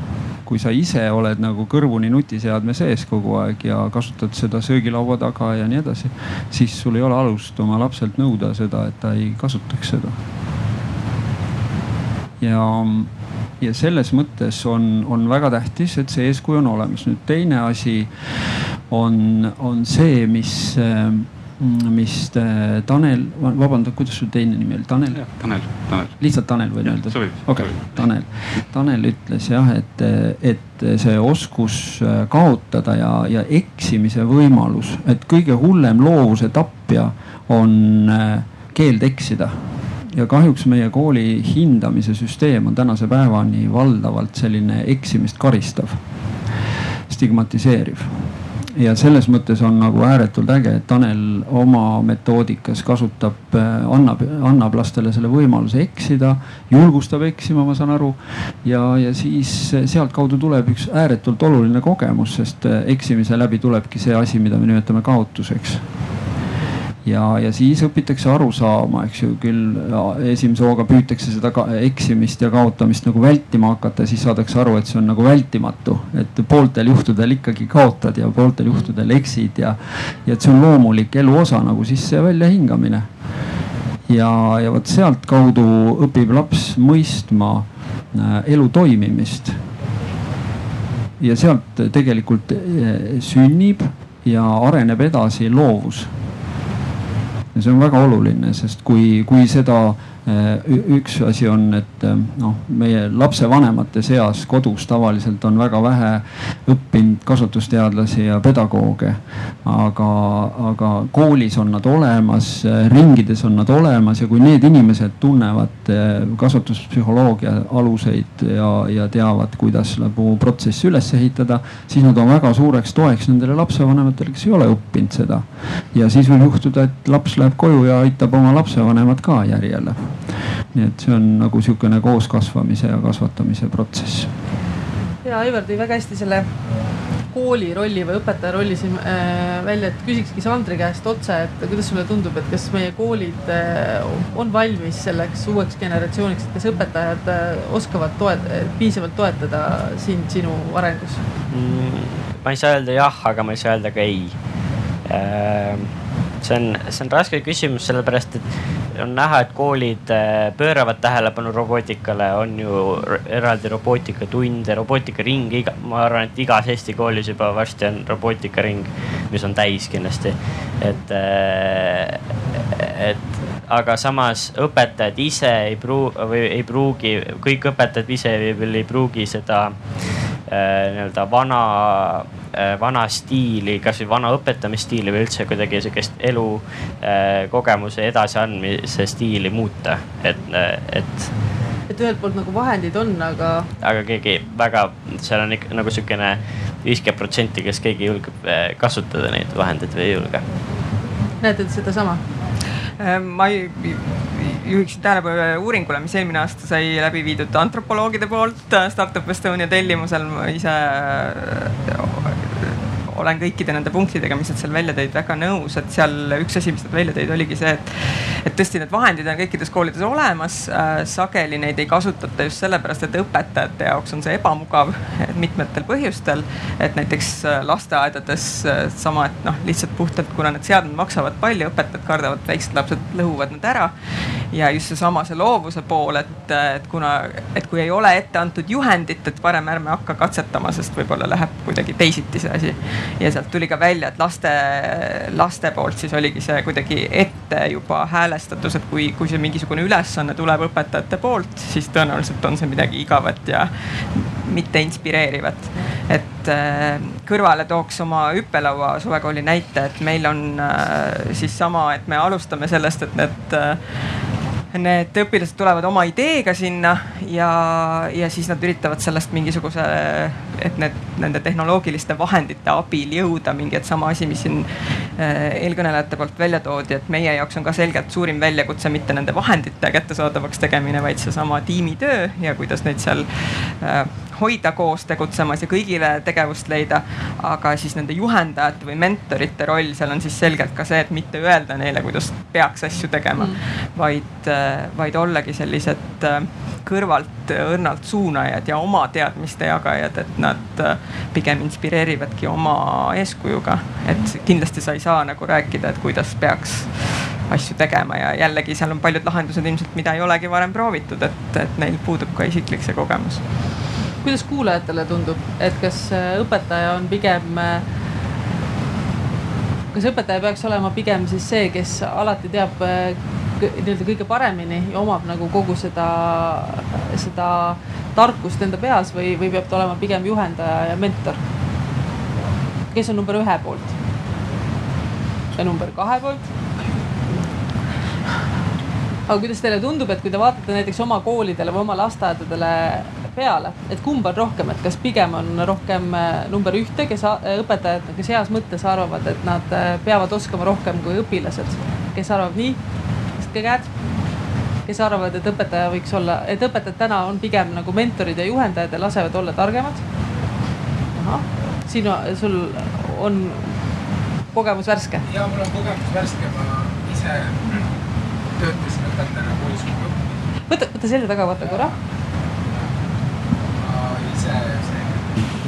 kui sa ise oled nagu kõrvuni nutiseadme sees kogu aeg ja kasutad seda söögilaua taga ja nii edasi, siis sul ei ole alust oma lapselt nõuda seda, et ta ei kasutaks seda. ja, ja selles mõttes on, on väga tähtis, et see eeskuju on olemas. nüüd teine asi on, on see, mis äh, mis äh, Tanel, vabandust, kuidas su teine nimi oli, Tanel? Tanel, Tanel. lihtsalt Tanel võin öelda? okei okay., Tanel. Tanel ütles jah, et, et see oskus äh, kaotada ja, ja eksimise võimalus, et kõige hullem loovuse tapja on äh, keeld eksida ja kahjuks meie kooli hindamise süsteem on tänase päevani valdavalt selline eksimist karistav, stigmatiseeriv ja selles mõttes on nagu ääretult äge, et Tanel oma metoodikas kasutab, äh, annab, annab lastele selle võimaluse eksida, julgustab eksima, ma saan aru. ja, ja siis sealtkaudu tuleb üks ääretult oluline kogemus, sest äh, eksimise läbi tulebki see asi, mida me nimetame kaotuseks ja, ja siis õpitakse aru saama, eks ju, küll esimese hooga püütakse seda eksimist ja kaotamist nagu vältima hakata, siis saadakse aru, et see on nagu vältimatu. et pooltel juhtudel ikkagi kaotad ja pooltel juhtudel eksid ja, ja et see on loomulik elu osa nagu sisse ja välja hingamine. ja, ja vot sealtkaudu õpib laps mõistma äh, elu toimimist. ja sealt tegelikult äh, sünnib ja areneb edasi loovus ja see on väga oluline, sest kui, kui seda Äh, üks asi on, et äh, noh, meie lapsevanemate seas kodus tavaliselt on väga vähe õppinud kasvatusteadlasi ja pedagooge. aga, aga koolis on nad olemas, ringides on nad olemas ja kui need inimesed tunnevad äh, kasvatuspsühholoogia aluseid ja, ja teavad, kuidas nagu protsessi üles ehitada, siis nad on väga suureks toeks nendele lapsevanematele, kes ei ole õppinud seda. ja siis võib juhtuda, et laps läheb koju ja aitab oma lapsevanemat ka järjele nii et see on nagu sihukene kooskasvamise ja kasvatamise protsess. ja Aivar tõi väga hästi selle kooli rolli või õpetaja rolli siin äh, välja, et küsikski Sandri käest otse, et kuidas sulle tundub, et kas meie koolid äh, on valmis selleks uueks generatsiooniks, et kas õpetajad äh, oskavad toet-, piisavalt toetada sind sinu arengus mm,? ma ei saa öelda jah, aga ma ei saa öelda ka ei äh, see on, see on raske küsimus, sellepärast et on näha, et koolid äh, pööravad tähelepanu robootikale, on ju eraldi robootikatunde, robootikaringe, iga, ma arvan, et igas Eesti koolis juba varsti on robootikaring. mis on täis kindlasti, et, et aga samas õpetajad ise ei pruugi või ei pruugi, kõik õpetajad ise veel ei pruugi seda nii-öelda vana, vana stiili, kasvõi vana õpetamisstiili või üldse kuidagi sihukest elukogemuse edasiandmise stiili muuta, et, et et ühelt poolt nagu vahendid on, aga. aga keegi väga, seal on ikka nagu sihukene viiskümmend protsenti, kes keegi julgeb kasutada neid vahendeid või ei julge. näete te sedasama? Ehm, ma juhiksin tähelepanu ühele uuringule, mis eelmine aasta sai läbi viidud antropoloogide poolt Startup Estonia tellimusel. ma ise olen kõikide nende punktidega, mis nad seal välja tõid, väga nõus, et seal üks asi, mis nad välja tõid, oligi see, et, et tõesti need vahendid on kõikides koolides olemas äh,. sageli neid ei kasutata just sellepärast, et õpetajate jaoks on see ebamugav mitmetel põhjustel. et näiteks äh, lasteaedades äh, sama, et noh, lihtsalt puhtalt, kuna need seadmed maksavad palju, õpetajad kardavad, väiksed lapsed lõhuvad need ära. Ja just seesama, see loovuse pool, et, et kuna, et kui ei ole ette antud juhendit, et parem ärme hakka katsetama, sest võib-olla läheb kuidagi teisiti see asi ja sealt tuli ka välja, et laste, laste poolt siis oligi see kuidagi ette juba häälestatus, et kui, kui see mingisugune ülesanne tuleb õpetajate poolt, siis tõenäoliselt on see midagi igavat ja mitte inspireerivat. et äh, kõrvale tooks oma hüppelaua suvekooli näite, et meil on äh, siis sama, et me alustame sellest, et need äh, need õpilased tulevad oma ideega sinna ja, ja siis nad üritavad sellest mingisuguse, et need nende tehnoloogiliste vahendite abil jõuda mingi, et sama asi, mis siin äh, eelkõnelejate poolt välja toodi, et meie jaoks on ka selgelt suurim väljakutse mitte nende vahendite kättesaadavaks tegemine, vaid seesama tiimitöö ja kuidas neid seal äh, hoida koos tegutsemas ja kõigile tegevust leida. aga siis nende juhendajate või mentorite roll seal on siis selgelt ka see, et mitte öelda neile, kuidas peaks asju tegema mm., vaid, vaid ollagi sellised äh, kõrvalt õrnalt suunajad ja oma teadmiste jagajad, et nad äh, pigem inspireerivadki oma eeskujuga. et kindlasti sa ei saa nagu rääkida, et kuidas peaks asju tegema ja jällegi seal on paljud lahendused ilmselt, mida ei olegi varem proovitud, et, et neil puudub ka isiklik see kogemus kuidas kuulajatele tundub, et kas äh, õpetaja on pigem, äh, kas õpetaja peaks olema pigem siis see, kes alati teab äh, nii-öelda kõige paremini ja omab nagu kogu seda, seda tarkust enda peas või, või peab ta olema pigem juhendaja ja mentor? kes on number ühe poolt? ja number kahe poolt? aga kuidas teile tundub, et kui te vaatate näiteks oma koolidele või oma lasteaedadele peale, et kumb on rohkem, et kas pigem on rohkem äh, number ühte, kes äh, õpetajad, kes heas mõttes arvavad, et nad äh, peavad oskama rohkem kui õpilased, kes arvab nii, tõstke käed kes arvavad, et õpetaja võiks olla, et õpetajad täna on pigem nagu mentorid ja juhendajad ja lasevad olla targemad. sinu, sul on kogemus värske? ja mul on kogemus värske, ma ise töötasin õpetajana koolis. võta, võta selja taga, vaata korra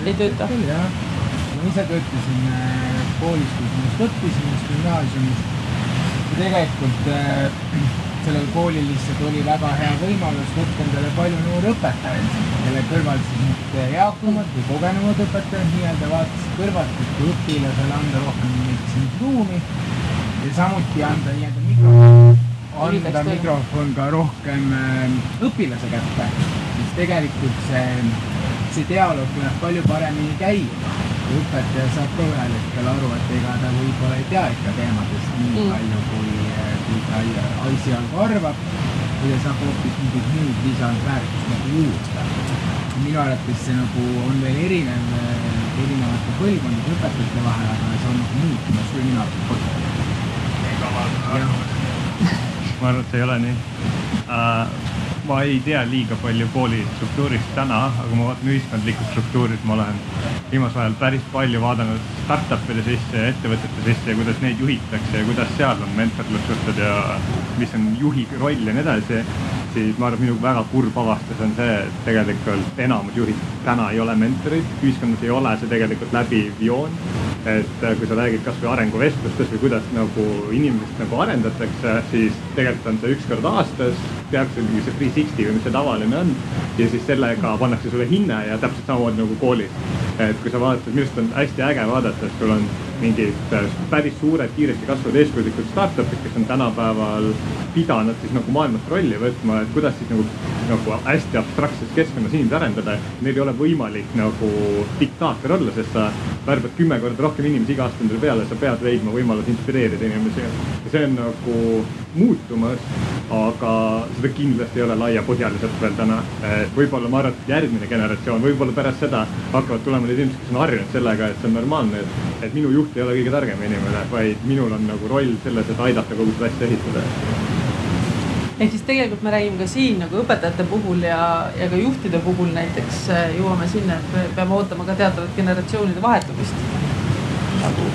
ei tööta? küll jah, ma ise töötasin äh, koolis, kus ma just õppisin, just gümnaasiumis. tegelikult äh, sellel koolil lihtsalt oli väga hea võimalus võtta endale palju noori õpetajaid, kelle kõrval siis need eakamad või kogenumad õpetajad nii-öelda vaatasid kõrvalt, et kui õpilasele anda rohkem mingit ruumi ja samuti anda nii-öelda mikrofon, anda mikrofon ka rohkem äh, õpilase kätte, siis tegelikult see see dialoog tuleb palju paremini käima. õpetaja saab ka ühel hetkel aru, et ega ta võib-olla ei tea ikka teemadest nii mm. palju, kui, kui ta esialgu arvab. ja ta saab hoopis mingit muud lisandväärtust nagu juurde. minu arvates see nagu on veel erinev erinevate põlvkondade õpetajate vahel, aga see on nagu muutumas küll minu arvates. ma arvan, et ei ole nii uh, ma ei tea liiga palju kooli struktuurist täna, aga ma vaatan ühiskondlikku struktuuri, ma olen viimasel ajal päris palju vaadanud startup'ide sisse ja ettevõtete sisse ja kuidas neid juhitakse ja kuidas seal on mentorlussuhted ja mis on juhi roll ja nii edasi. Siis ma arvan, et minu väga kurb avastus on see, et tegelikult enamus juhid täna ei ole mentorid, ühiskonnas ei ole see tegelikult läbiv joon et äh, kui sa räägid kasvõi arenguvestlustest või kuidas nagu inimest nagu arendatakse, siis tegelikult on see üks kord aastas, tehakse mingi see three sixty või mis see tavaline on. ja siis sellega pannakse sulle hinne ja täpselt samamoodi nagu koolis. et kui sa vaatad, minu arust on hästi äge vaadata, et sul on mingid äh, päris suured, kiiresti kasvavad eeskujulikud startup'id, kes on tänapäeval pidanud siis nagu maailmast rolli võtma, et kuidas siis nagu, nagu hästi abstraktses keskkonnas inimesi arendada. Neil ei ole võimalik nagu diktaator olla, sest sa värbad kümme korda rohkem inimesi iga aasta endale peale, sa pead leidma võimaluse inspireerida inimesi. ja see on nagu muutumas, aga seda kindlasti ei ole laiapõhjaliselt veel täna. võib-olla ma arvan, et järgmine generatsioon, võib-olla pärast seda hakkavad tulema need inimesed, kes on harjunud sellega, et see on normaalne, et, minu juht ei ole kõige targem inimene, vaid minul on nagu roll selles, et aidata kogu seda asja ehitada ehk siis tegelikult me räägime ka siin nagu õpetajate puhul ja, ja ka juhtide puhul näiteks äh, jõuame sinna, et me peame ootama ka teatavat generatsioonide vahetumist. nagu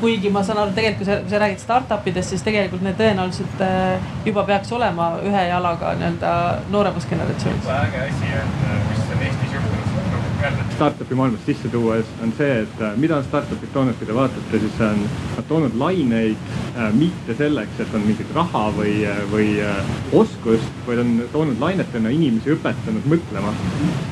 kuigi ma saan aru, tegelikult kui sa, kui sa räägid startup idest, siis tegelikult need tõenäoliselt äh, juba peaks olema ühe jalaga nii-öelda nooremas generatsioonis. äge asi, et mis on Eestis juhtunud nagu jälle startup'i maailmas sisse tuues on see, et äh, mida on startup'id toonud, kui te vaatate, siis on nad toonud laineid äh, mitte selleks, et on mingit raha või, äh, või oskust, vaid on toonud lainetena inimesi õpetanud mõtlema.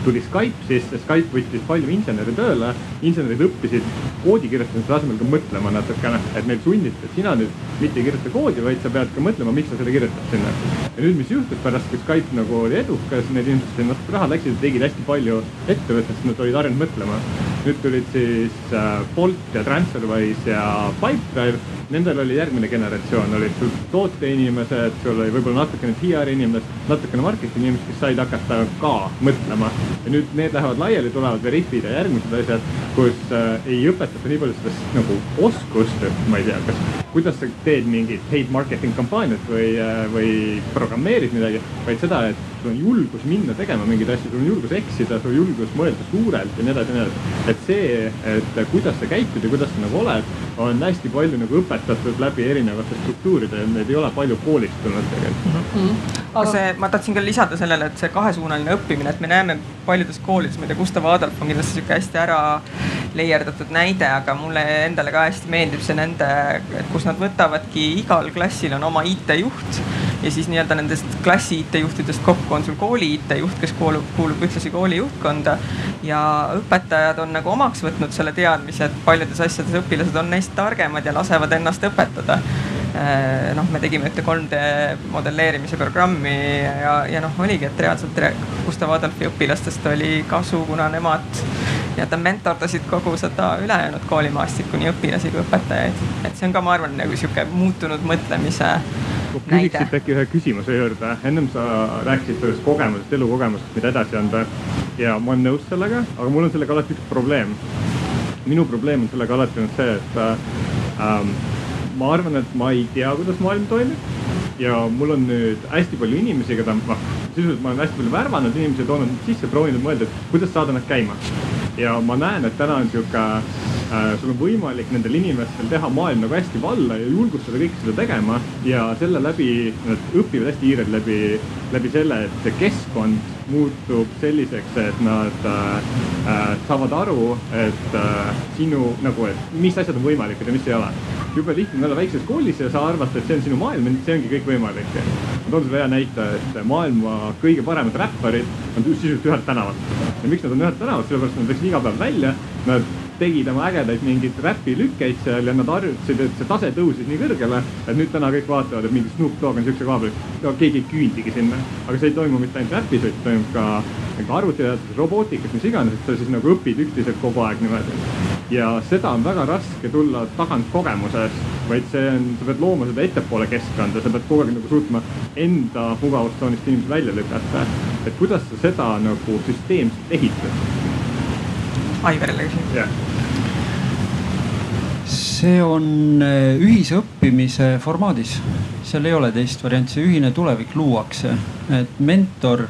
tuli Skype sisse, Skype võttis palju insenere tööle, insenerid õppisid koodi kirjutamise asemel ka mõtlema natukene, et neil sunniti, et sina nüüd mitte ei kirjuta koodi, vaid sa pead ka mõtlema, miks sa selle kirjutad sinna. ja nüüd, mis juhtus pärast, kui Skype nagu oli edukas, need inimesed said natuke raha, läksid tegid hästi palju ettevõttest, nad olid harjunud mõtlema. nüüd tulid siis äh, Bolt ja Transferwise ja Pipedrive nendel oli järgmine generatsioon, olid sul tooteinimesed, sul oli võib-olla natukene PR inimesed, natukene marketingi inimesed, kes said hakata ka mõtlema. ja nüüd need lähevad laiali, tulevad Veriffid ja järgmised asjad, kus äh, ei õpetata nii palju sellest nagu oskust, et ma ei tea, kas, kuidas sa teed mingit paid marketing kampaaniat või äh,, või programmeerid midagi, vaid seda, et sul on julgus minna tegema mingeid asju, sul on julgus eksida, sul on julgus mõelda suurelt ja nii edasi ja nii edasi. et see, et kuidas sa käitud ja kuidas sa nagu oled, on hästi palju nagu õpetatud läbi erinevate struktuuride ja need ei ole palju koolistunud tegelikult mm. -hmm. aga see, ma tahtsin ka lisada sellele, et see kahesuunaline õppimine, et me näeme paljudes koolides, ma ei tea, Gustav Adolf on kindlasti sihuke hästi ära leierdatud näide, aga mulle endale ka hästi meeldib see nende, kus nad võtavadki, igal klassil on oma IT-juht ja siis nii-öelda nendest klassi IT-juhtidest kokku on sul kooli IT-juht, kes kuulub, kuulub ühtlasi kooli juhtkonda. ja õpetajad on nagu omaks võtnud selle teadmise, et paljudes asjades õpilased on neist targemad ja lasevad ennast õpetada äh, noh, me tegime ühte 3D modelleerimise programmi ja, ja noh, oligi, et reaalselt Gustav Adolfi õpilastest oli kasu, kuna nemad nii-öelda mentordasid kogu seda ülejäänud koolimaastikku, nii õpilasi kui õpetajaid. et see on ka, ma arvan, nagu sihuke muutunud mõtlemise ma küsiksin äkki ühe küsimuse juurde, ennem sa rääkisid sellest kogemusest, elukogemusest, mida edasi anda. ja ma olen nõus sellega, aga mul on sellega alati üks probleem. minu probleem on sellega alati olnud see, et ähm, ma arvan, et ma ei tea, kuidas maailm toimib. ja mul on nüüd hästi palju inimesi, keda ma, sisuliselt ma olen hästi palju värvanud inimesi, toonud sisse, proovinud mõelda, et kuidas saada nad käima. Ja ma näen, et täna on sihuke Äh, sul on võimalik nendel inimestel teha maailm nagu hästi valla ja julgustada kõike seda tegema ja selle läbi nad õpivad hästi kiirelt läbi, läbi selle, et see keskkond muutub selliseks, et nad äh, äh, saavad aru, et äh, sinu nagu, et mis asjad on võimalikud ja mis ei ole. jube lihtne on olla väikses koolis ja sa arvad, et see on sinu maailm see ongi kõik võimalik. ma toon sulle hea näite, et maailma kõige paremad räpparid on sisuliselt ühelt tänavalt. ja miks nad on ühelt tänavalt, sellepärast et nad läksid iga päev välja, nad tegid oma ägedaid mingeid räpilükkeid seal ja nad harjutasid, et see tase tõusis nii kõrgele, et nüüd täna kõik vaatavad, et mingi Snoop Dogg on siukse koha peal, no keegi ei küündigi sinna. aga see ei toimu mitte ainult räpis, vaid toimub ka nagu arvutiteaduses, robootikas, mis iganes, et sa siis nagu õpid üksteiselt kogu aeg niimoodi. ja seda on väga raske tulla tagant kogemusest, vaid see on, sa pead looma seda ettepoole keskkonda, sa pead kogu aeg nagu suutma enda mugavustsoonist inimesi välja lükata. et kuidas sa seda nagu süsteemselt ehitad Aivarile küsimus yeah.. See on äh, ühise õppimise formaadis, seal ei ole teist varianti, see ühine tulevik luuakse. et mentor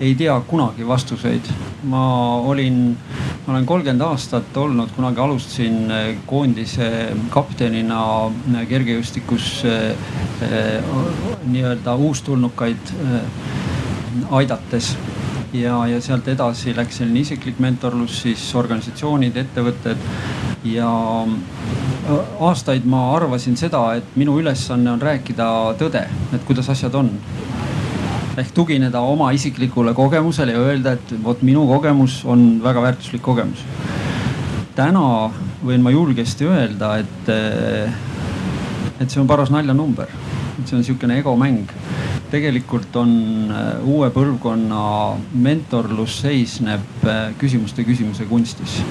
ei tea kunagi vastuseid. ma olin, ma olen kolmkümmend aastat olnud, kunagi alustasin äh, koondise kaptenina äh, kergejõustikus nii-öelda uustulnukaid aidates ja, ja sealt edasi läks selline isiklik mentorlus, siis organisatsioonid, ettevõtted ja aastaid ma arvasin seda, et minu ülesanne on rääkida tõde, et kuidas asjad on. ehk tugineda oma isiklikule kogemusele ja öelda, et vot minu kogemus on väga väärtuslik kogemus. täna võin ma julgesti öelda, et, et see on paras naljanumber. et see on sihukene egomäng. tegelikult on uue põlvkonna mentorlus seisneb küsimuste küsimise kunstis.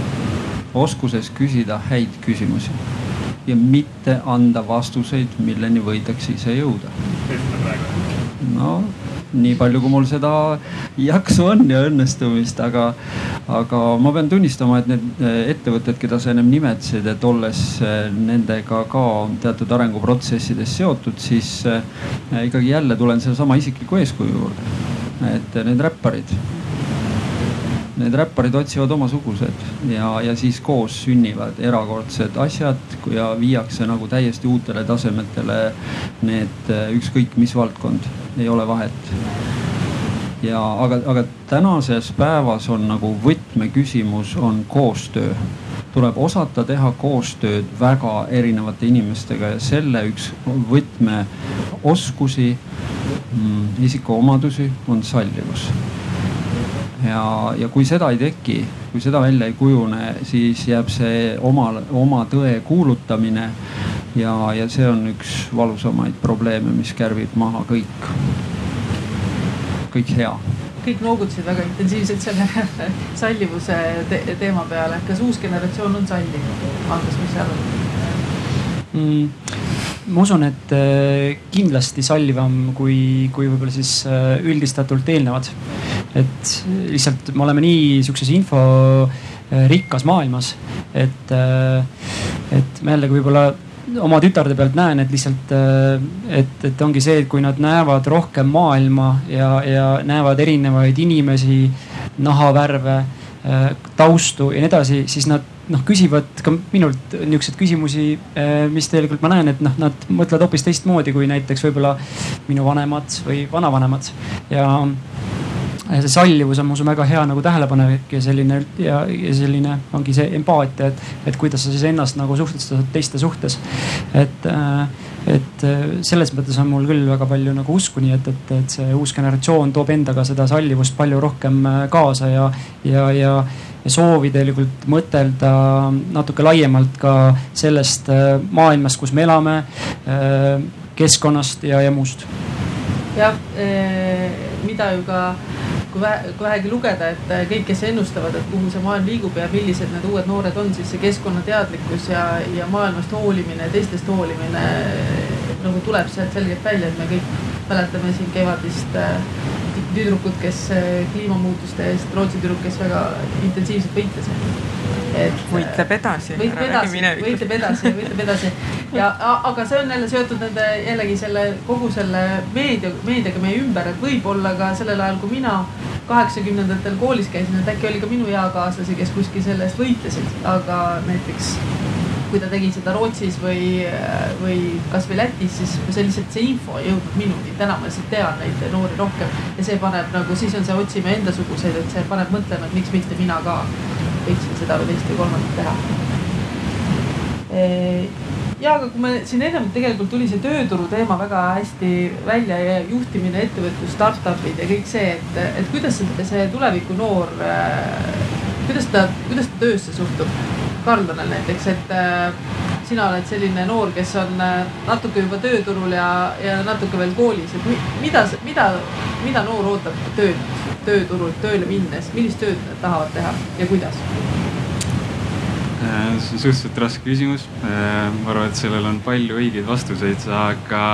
oskuses küsida häid küsimusi ja mitte anda vastuseid, milleni võidakse ise jõuda. no nii palju, kui mul seda jaksu on ja õnnestumist, aga, aga ma pean tunnistama, et need ettevõtted, keda sa ennem nimetasid, et olles nendega ka teatud arenguprotsessides seotud, siis eh, ikkagi jälle tulen sellesama isikliku eeskuju juurde. et need räpparid need räpparid otsivad omasugused ja, ja siis koos sünnivad erakordsed asjad ja viiakse nagu täiesti uutele tasemetele need ükskõik mis valdkond, ei ole vahet. ja aga, aga tänases päevas on nagu võtmeküsimus on koostöö. Tuleb osata teha koostööd väga erinevate inimestega ja selle üks võtmeoskusi mm,, isikuomadusi on sallivus ja, ja kui seda ei teki, kui seda välja ei kujune, siis jääb see oma, oma tõe kuulutamine. ja, ja see on üks valusamaid probleeme, mis kärbib maha kõik, kõik hea kõik noogutasid väga intensiivselt selle sallivuse te teema peale. kas uus generatsioon on salliv? Andres, mis sa arvad mm.? ma usun, et äh, kindlasti sallivam kui, kui võib-olla siis äh, üldistatult eelnevad. Et lihtsalt me oleme nii sihukeses info äh, maailmas, et, et ma jällegi võib-olla oma tütarde pealt näen, et lihtsalt, et, et ongi see, et kui nad näevad rohkem maailma ja, ja näevad erinevaid inimesi, nahavärve, taustu ja nii edasi, siis nad noh, küsivad ka minult niisuguseid küsimusi, mis tegelikult ma näen, et noh, nad mõtlevad hoopis teistmoodi kui näiteks võib-olla minu vanemad või vanavanemad. Ja see sallivus on, ma usun, väga hea nagu tähelepanek ja selline ja, ja selline ongi see empaatia, et, et kuidas sa siis ennast nagu suhtestad teiste suhtes. et, äh, et äh, selles mõttes on mul küll väga palju nagu usku, nii et, et, et see uus generatsioon toob endaga seda sallivust palju rohkem äh, kaasa ja, ja, ja ja soovi tegelikult mõtelda natuke laiemalt ka sellest maailmast, kus me elame, keskkonnast ja, ja muust. jah, mida ju ka kui vähe, kui vähegi lugeda, et kõik, kes ennustavad, et kuhu see maailm liigub ja millised need uued noored on, siis see keskkonnateadlikkus ja, ja maailmast hoolimine, teistest hoolimine nagu tuleb sealt selgelt välja, et me kõik mäletame siin kevadist tüdrukut, kes äh, kliimamuutuste eest, Rootsi tüdruk, kes väga intensiivselt võitles. et võitleb edasi. võitleb edasi, võitleb edasi, võitleb edasi ja aga see on jälle seotud nende jällegi selle kogu selle meedia, meediaga meie ümber, et võib-olla ka sellel ajal, kui mina kaheksakümnendatel koolis käisin, et äkki oli ka minu eakaaslasi, kes kuskil selle eest võitlesid, aga näiteks kui ta tegi seda Rootsis või, või kasvõi Lätis, siis see lihtsalt see info ei jõudnud minuni. täna ma lihtsalt tean neid noori rohkem ja see paneb nagu, siis on see otsime endasuguseid, et see paneb mõtlema, et miks mitte mina ka võiksin seda või teist või kolmandat teha. ja aga kui me siin ennem tegelikult tuli see tööturu teema väga hästi välja ja juhtimine, ettevõtlus, startup'id ja kõik see, et, et kuidas see tuleviku noor, kuidas ta, kuidas ta töösse suhtub? Karl-Tanel näiteks, et äh, sina oled selline noor, kes on äh, natuke juba tööturul ja, ja natuke veel koolis, et mida, mida, mida noor ootab tööd, tööturult tööle minnes, millist tööd nad tahavad teha ja kuidas? Äh, see on suhteliselt raske küsimus. ma arvan, et sellel on palju õigeid vastuseid, aga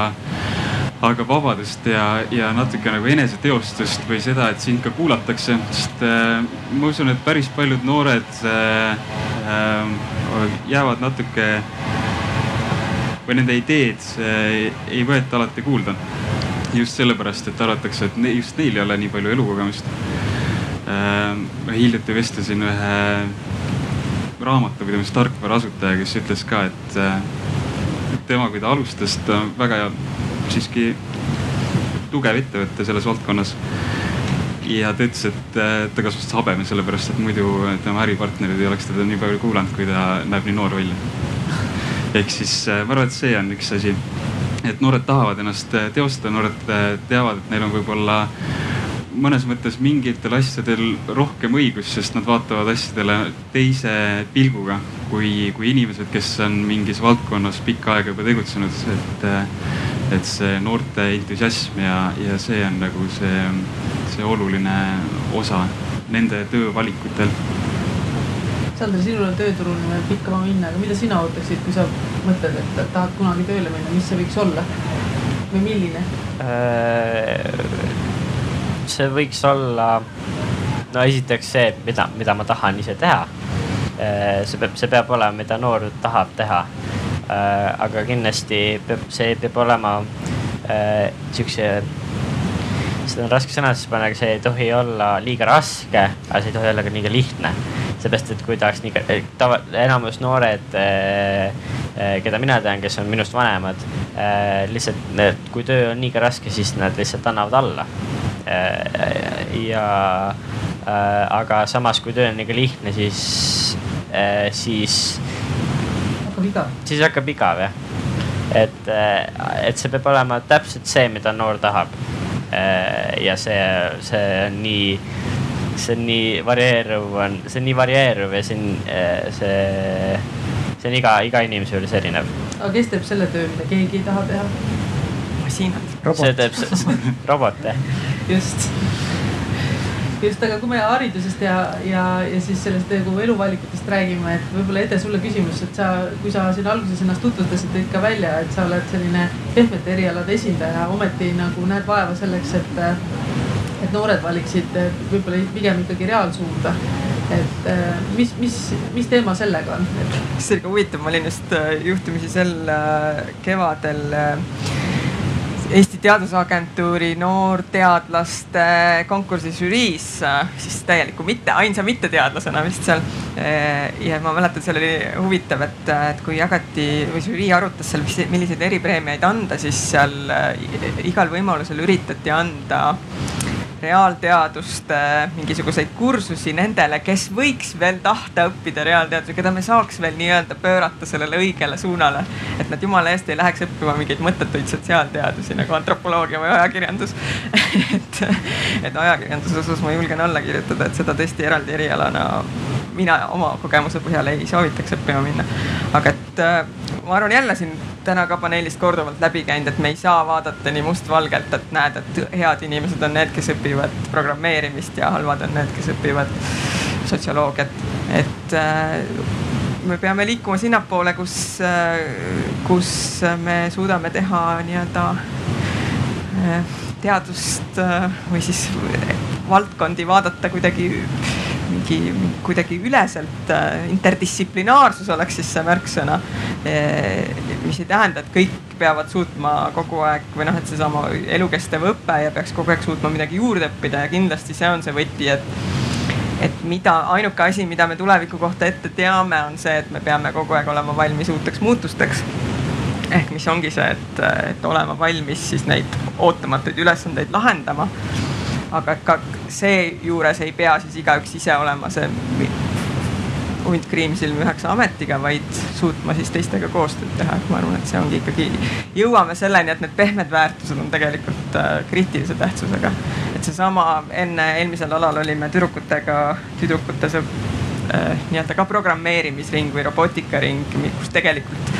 aga vabadust ja, ja natuke nagu eneseteostust või seda, et sind ka kuulatakse, sest äh, ma usun, et päris paljud noored äh, jäävad natuke või nende ideed äh, ei võeta alati kuulda. just sellepärast, et arvatakse, et just neil ei ole nii palju elukogemust äh,. ma hiljuti vestlesin ühe raamatupidamise tarkvara asutaja, kes ütles ka, et äh, tema, kui ta alustas, ta väga siiski tugev ettevõte selles valdkonnas. Ja ta ütles, et ta kasutas habeme, sellepärast et muidu tema äripartnerid ei oleks teda nii palju kuulanud, kui ta näeb nii noor välja. ehk siis äh, ma arvan, et see on üks asi, et noored tahavad ennast äh, teostada, noored äh, teavad, et neil on võib-olla mõnes mõttes mingitel asjadel rohkem õigust, sest nad vaatavad asjadele teise pilguga kui, kui inimesed, kes on mingis valdkonnas pikka aega juba tegutsenud, et, et see noorte entusiasm ja, ja see on nagu see, see oluline osa nende töövalikutel Sander, sinul on tööturul pikk maa minna, aga mida sina ootaksid, kui sa mõtled, et tahad kunagi tööle minna, mis see võiks olla või milline? Äh, see võiks olla, no esiteks see, mida, mida ma tahan ise teha. Äh, see peab, see peab olema, mida noor tahab teha. Äh, aga kindlasti peab, see peab olema siukse seda on raske sõnastada panna, aga see ei tohi olla liiga raske, aga see ei tohi olla ka liiga lihtne. seepärast, et kui tahaks nii, tava, enamus noored, keda mina tean, kes on minust vanemad, lihtsalt need, kui töö on liiga raske, siis nad lihtsalt annavad alla Äh, ja äh, aga samas, kui töö on liiga lihtne, siis, äh, siis. Hakkab igav. siis hakkab igav jah. et, et see peab olema täpselt see, mida noor tahab. ja see, see on nii, see on nii varieeruv, on, see on nii varieeruv ja see on, see, see on iga, iga inimese juures erinev. aga kes teeb selle töö, mida keegi ei taha teha? masinad. see teeb, robot jah just just, aga kui me haridusest ja, ja, ja siis sellest nagu eluvalikutest räägime, et võib-olla Ede sulle küsimus, et sa, kui sa siin alguses ennast tutvustasid, tõid ka välja, et sa oled selline pehmete erialade esindaja, ometi nagu näed vaeva selleks, et, et noored valiksid võib-olla pigem ikkagi reaalsuunda. et mis, mis, mis teema sellega on? see oli ka huvitav, ma olin just äh, juhtumisi sel äh, kevadel Eesti Teadusagentuuri noorteadlaste konkursi žüriis, siis täieliku mitte, ainsa mitteteadlasena vist seal. ja ma mäletan, seal oli huvitav, et, et kui jagati või žürii arutas seal, milliseid eripreemiaid anda, siis seal igal võimalusel üritati anda reaalteaduste mingisuguseid kursusi nendele, kes võiks veel tahta õppida reaalteadusi, keda me saaks veel nii-öelda pöörata sellele õigele suunale. et nad jumala eest ei läheks õppima mingeid mõttetuid sotsiaalteadusi nagu antropoloogia või ajakirjandus et, ajakirjanduse osas ma julgen alla kirjutada, et seda tõesti eraldi erialana mina oma kogemuse põhjal ei soovitaks õppima minna. aga et äh, ma arvan jälle siin täna ka paneelist korduvalt läbi käinud, et me ei saa vaadata nii mustvalgelt, et näed, et head inimesed on need, kes õpivad programmeerimist ja halvad on need, kes õpivad sotsioloogiat. et äh, me peame liikuma sinnapoole, kus äh,, kus me suudame teha nii-öelda teadust äh, või siis valdkondi vaadata kuidagi mingi kuidagi üleselt äh, interdistsiplinaarsus oleks siis see märksõna. mis ei tähenda, et kõik peavad suutma kogu aeg või noh, et seesama elukestev õpe ja peaks kogu aeg suutma midagi juurde õppida ja kindlasti see on see võti, et et mida, ainuke asi, mida me tuleviku kohta ette teame, on see, et me peame kogu aeg olema valmis uuteks muutusteks. Ehk mis ongi see, et, et olema valmis siis neid ootamatuid ülesandeid lahendama aga ka seejuures ei pea siis igaüks ise olema see hunt kriimsilm üheksa ametiga, vaid suutma siis teistega koostööd teha, et ma arvan, et see ongi ikkagi, jõuame selleni, et need pehmed väärtused on tegelikult äh, kriitilise tähtsusega. et seesama enne eelmisel alal olime tüdrukutega, tüdrukute see äh, nii-öelda ka programmeerimisring või robootikaring, kus tegelikult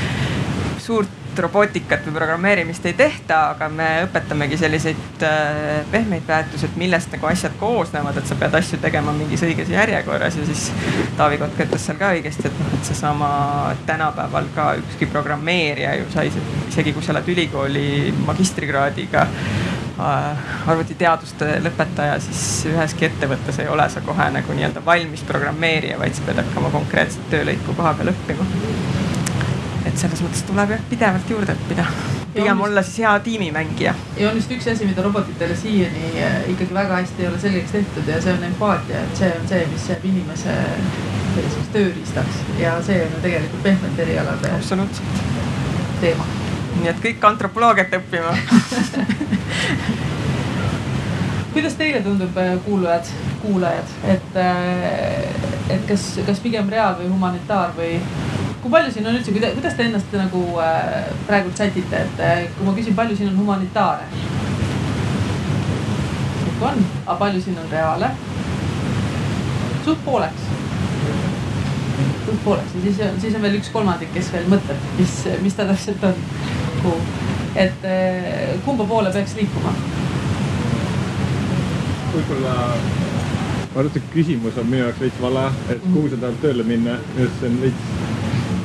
suurt robootikat või programmeerimist ei tehta, aga me õpetamegi selliseid äh, pehmeid väärtusi, et millest nagu asjad koosnevad, et sa pead asju tegema mingis õiges järjekorras ja siis Taavi Kotka ütles seal ka õigesti, et noh, et seesama tänapäeval ka ükski programmeerija ju sai, isegi kui sa oled ülikooli magistrikraadiga äh, arvutiteaduste lõpetaja, siis üheski ettevõttes ei ole sa kohe nagu nii-öelda valmis programmeerija, vaid sa pead hakkama konkreetset töölõiku koha peal õppima et selles mõttes tuleb jah pidevalt juurde õppida. pigem olla siis hea tiimimängija. ja on vist üks asi, mida robotitele siiani eh, ikkagi väga hästi ei ole selgeks tehtud ja see on empaatia, et see on see, mis jääb inimese selliseks tööriistaks ja see on ju tegelikult pehmete erialade. absoluutselt. teema. nii et kõik antropoloogiat õppima kuidas teile tundub, eh, kuulajad, kuulajad, et, eh, et kas, kas pigem reaal või humanitaar või kui palju siin on üldse, kuidas te ennast nagu äh, praegult sätite, et äh, kui ma küsin, palju siin on humanitaare? nagu on, aga palju siin on reaale? suht pooleks. suht pooleks ja siis, siis on veel üks kolmandik, kes veel mõtleb, mis, mis ta täpselt on. et eh, kumba poole peaks liikuma? võib-olla ma arvan, et see küsimus on minu jaoks veits vale, et kuhu sa tahad tööle minna, minu arust see on veits äh,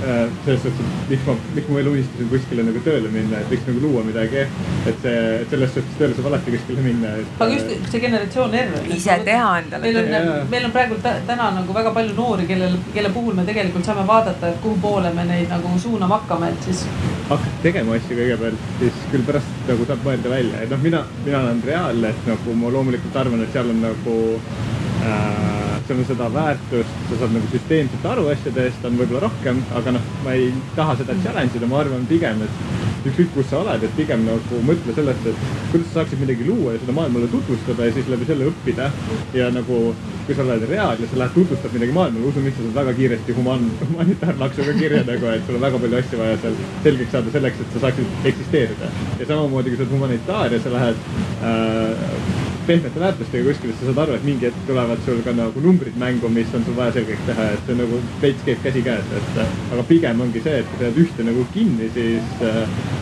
selles suhtes, et miks ma, miks ma veel unistasin kuskile nagu tööle minna, et võiks nagu luua midagi. et see, et selles suhtes tööle saab alati kuskile minna. aga just see generatsioon R. ise teha endale. meil on, meil on praegu täna nagu väga palju noori, kellel, kelle puhul me tegelikult saame vaadata, et kuhu poole me neid nagu suunama hakkame, et siis. hakkad tegema asju kõigepealt, siis küll pärast nagu saab mõelda välja, et noh, mina, mina olen reaalne, et nagu ma loomulikult arvan, et seal on nagu äh, on seda väärtust, sa saad nagu süsteemselt aru asjadest, on võib-olla rohkem, aga noh, ma ei taha seda challenge ida, ma arvan pigem, et ükskõik, kus sa oled, et pigem nagu mõtle sellest, et kuidas sa saaksid midagi luua ja seda maailmale tutvustada ja siis läbi selle õppida. ja nagu, kui sa oled reaal ja sa lähed tutvustad midagi maailmale, usu mind, sa saad väga kiiresti humaan, humanitaarlaksuga kirja nagu, et sul on väga palju asju vaja seal selgeks saada selleks, et sa saaksid eksisteerida. ja samamoodi, kui sa oled humanitaar ja sa lähed äh, pehmete väärtustega kuskil, sa saad aru, et mingi hetk tulevad sul ka nagu numbrid mängu, mis on sul vaja selgeks teha, et see nagu veits käib käsikäes, et aga pigem ongi see, et kui sa jääd ühte nagu kinni, siis,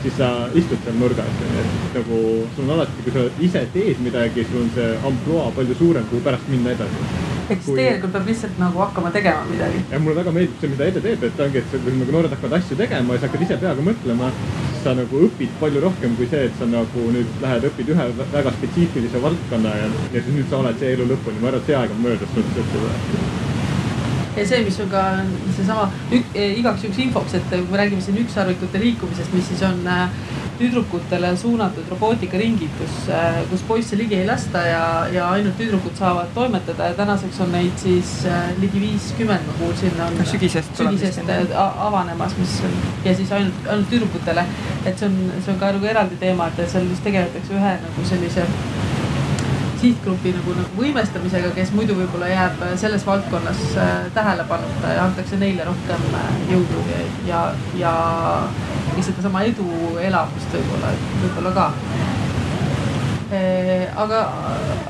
siis sa istud seal nurgas, et nagu sul on alati, kui sa ise teed midagi, sul on see ampluaa palju suurem, kuhu pärast minna edasi ehk siis tegelikult peab lihtsalt nagu hakkama tegema midagi. ja mulle väga meeldib see, mida Ede teeb, et ongi, et kui nagu noored hakkavad asju tegema ja sa hakkad ise peaga mõtlema, sa nagu õpid palju rohkem kui see, et sa nagu nüüd lähed, õpid ühe väga spetsiifilise valdkonna ja, ja siis nüüd sa oled see elu lõpuni, ma arvan, et see aeg on möödas suhteliselt ja see, mis on ka seesama igaks juhuks infoks, et kui me räägime siin ükssarvikute liikumisest, mis siis on äh, tüdrukutele suunatud robootikaringid, kus, äh, kus poisse ligi ei lasta ja, ja ainult tüdrukud saavad toimetada ja tänaseks on neid siis äh, ligi viiskümmend, ma kuulsin, on sügisest, sügisest avanemas, mis on ja siis ainult, ainult tüdrukutele. et see on, see on ka nagu eraldi teema, et seal just tegeletakse ühe nagu sellise sihtgrupi nagu, nagu võimestamisega, kes muidu võib-olla jääb selles valdkonnas äh, tähelepanuta ja antakse neile rohkem jõudu ja, ja, ja ja sedasama eduelamust võib-olla, võib-olla ka. aga,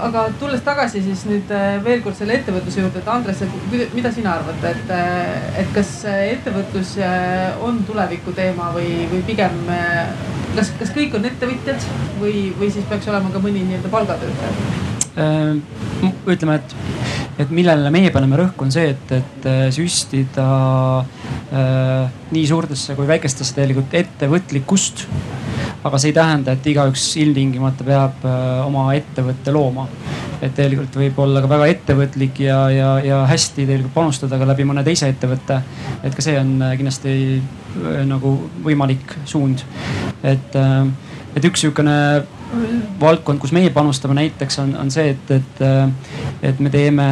aga tulles tagasi siis nüüd veel kord selle ettevõtluse juurde, et Andres, mida sina arvad, et, et kas ettevõtlus on tuleviku teema või, või pigem kas, kas kõik on ettevõtjad või, või siis peaks olema ka mõni nii-öelda palgatöötaja? ütleme, et, et millele meie paneme rõhku, on see, et, et süstida äh, nii suurtesse kui väikestesse tegelikult ettevõtlikkust. aga see ei tähenda, et igaüks ilmtingimata peab äh, oma ettevõtte looma. et tegelikult võib olla ka väga ettevõtlik ja, ja, ja hästi tegelikult panustada ka läbi mõne teise ettevõtte. et ka see on äh, kindlasti äh, nagu võimalik suund. et äh,, et üks sihukene valdkond, kus meie panustame näiteks on, on see, et, et, et me teeme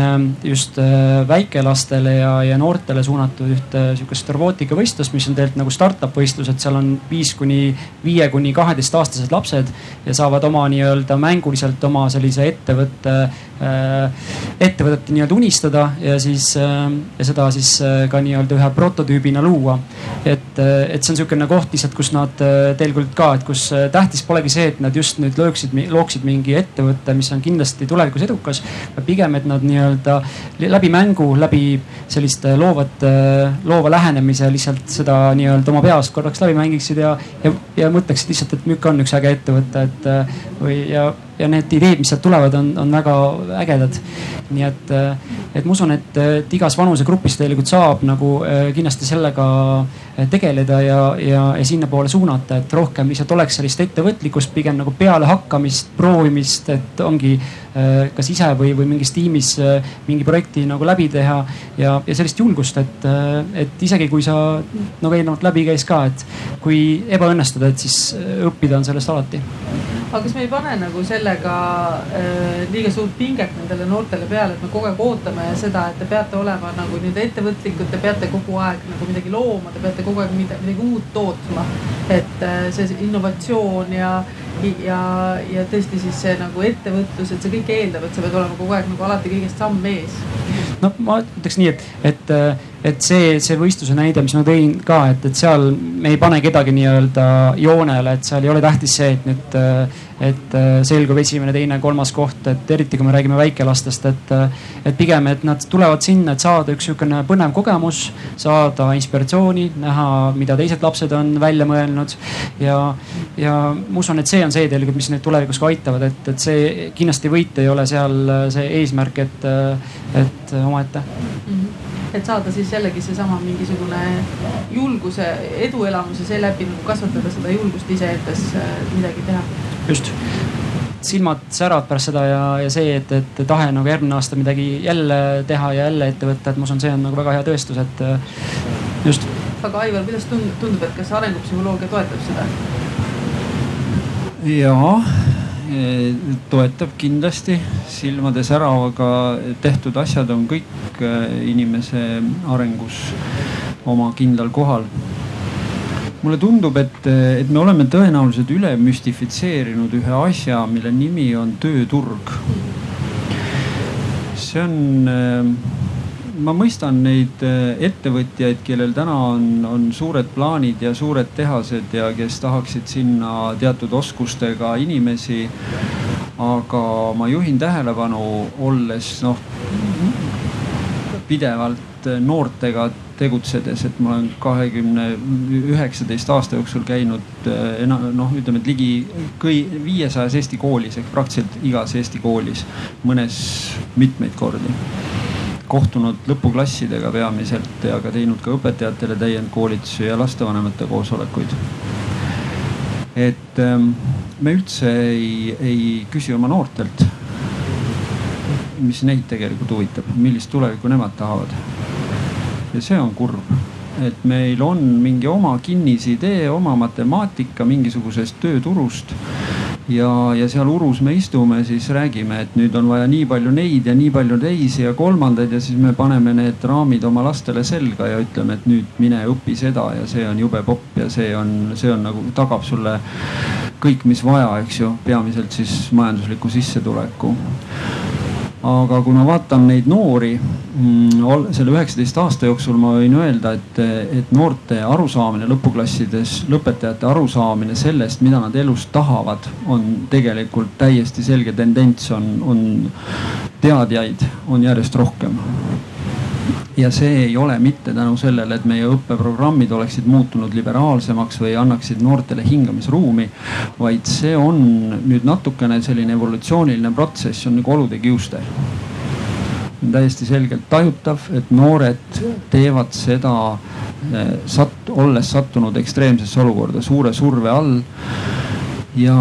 just äh, väikelastele ja, ja noortele suunatud ühte sihukest robootikavõistlust, mis on tegelikult nagu startup võistlus, et seal on viis kuni viie kuni kaheteistaastased lapsed ja saavad oma nii-öelda mänguliselt oma sellise ettevõtte ettevõtet nii-öelda unistada ja siis äh, ja seda siis ka nii-öelda ühe prototüübina luua. et, et see on niisugune koht lihtsalt, kus nad tegelikult ka, et kus tähtis polegi see, et nad just nüüd lööksid, looksid mingi ettevõtte, mis on kindlasti tulevikus edukas. pigem, et nad nii-öelda läbi mängu, läbi selliste loovat, loova lähenemise lihtsalt seda nii-öelda oma peas korraks läbi mängiksid ja, ja, ja mõtleksid lihtsalt, et Mük on üks äge ettevõte, et või ja ja need ideed, mis sealt tulevad, on, on väga ägedad. nii et, et ma usun, et, et igas vanusegrupis tegelikult saab nagu äh, kindlasti sellega äh, tegeleda ja, ja, ja sinnapoole suunata, et rohkem lihtsalt oleks sellist ettevõtlikkust, pigem nagu pealehakkamist, proovimist, et ongi äh, kas ise või, või mingis tiimis mingi projekti nagu läbi teha ja, ja sellist julgust, et, et isegi kui sa nagu eelnevalt läbi käis ka, et kui ebaõnnestud, et siis õppida on sellest alati aga kas me ei pane nagu sellega äh, liiga suurt pinget nendele noortele peale, et me kogu aeg ootame seda, et te peate olema nagu nii-öelda ettevõtlikud, te peate kogu aeg nagu midagi looma, te peate kogu aeg midagi, midagi uut tootma. et äh, see innovatsioon ja, ja, ja tõesti siis see nagu ettevõtlus, et see kõik eeldab, et sa pead olema kogu aeg nagu alati kõigest samm ees. no ma ütleks nii, et, et et see, see võistluse näide, mis ma tõin ka, et, et seal me ei pane kedagi nii-öelda joonele, et seal ei ole tähtis see, et nüüd, et selgub esimene, teine, kolmas koht, et eriti kui me räägime väikelastest, et, et pigem, et nad tulevad sinna, et saada üks sihukene põnev kogemus, saada inspiratsiooni, näha, mida teised lapsed on välja mõelnud ja, ja ma usun, et see on see tegelikult, mis neid tulevikus ka aitavad, et, et see kindlasti võit ei ole seal see eesmärk, et, et omaette mm. -hmm et saada siis jällegi seesama mingisugune julguse, eduelamuse seeläbi nagu kasvatada seda julgust iseendas äh, midagi teha. just silmad säravad pärast seda ja, ja see, et, et tahe nagu järgmine aasta midagi jälle teha ja jälle ette võtta, et ma usun, see on nagu väga hea tõestus, et äh, just. aga Aivar, kuidas tundub, tundub, et kas arengupsühholoogia toetab seda? jaa Eh, toetab kindlasti, silmade säravaga tehtud asjad on kõik eh, inimese arengus oma kindlal kohal. mulle tundub, et, et me oleme tõenäoliselt üle müstifitseerinud ühe asja, mille nimi on tööturg. see on eh, ma mõistan neid äh, ettevõtjaid, kellel täna on, on suured plaanid ja suured tehased ja kes tahaksid sinna teatud oskustega inimesi. aga ma juhin tähelepanu, olles noh pidevalt noortega tegutsedes, et ma olen kahekümne üheksateist aasta jooksul käinud äh, noh, ütleme, et ligi kõi-, viiesajas Eesti koolis ehk praktiliselt igas Eesti koolis, mõnes mitmeid kordi kohtunud lõpuklassidega peamiselt ja ka teinud ka õpetajatele täiendkoolitusi ja lastevanemate koosolekuid. et ähm, me üldse ei, ei küsi oma noortelt, mis neid tegelikult huvitab, millist tulevikku nemad tahavad. ja see on kurb et meil on mingi oma kinnisidee, oma matemaatika mingisugusest tööturust ja, ja seal urus me istume, siis räägime, et nüüd on vaja nii palju neid ja nii palju teisi ja kolmandaid ja siis me paneme need raamid oma lastele selga ja ütleme, et nüüd mine õpi seda ja see on jube popp ja see on, see on nagu tagab sulle kõik, mis vaja, eks ju, peamiselt siis majandusliku sissetuleku aga kui ma vaatan neid noori mm, selle üheksateist aasta jooksul, ma võin öelda, et, et noorte arusaamine lõpuklassides, lõpetajate arusaamine sellest, mida nad elus tahavad, on tegelikult täiesti selge tendents, on, on teadjaid on järjest rohkem ja see ei ole mitte tänu sellele, et meie õppeprogrammid oleksid muutunud liberaalsemaks või annaksid noortele hingamisruumi. vaid see on nüüd natukene selline evolutsiooniline protsess, on nagu olude kiuste. on täiesti selgelt tajutav, et noored teevad seda eh, sat-, olles sattunud ekstreemsesse olukorda, suure surve all ja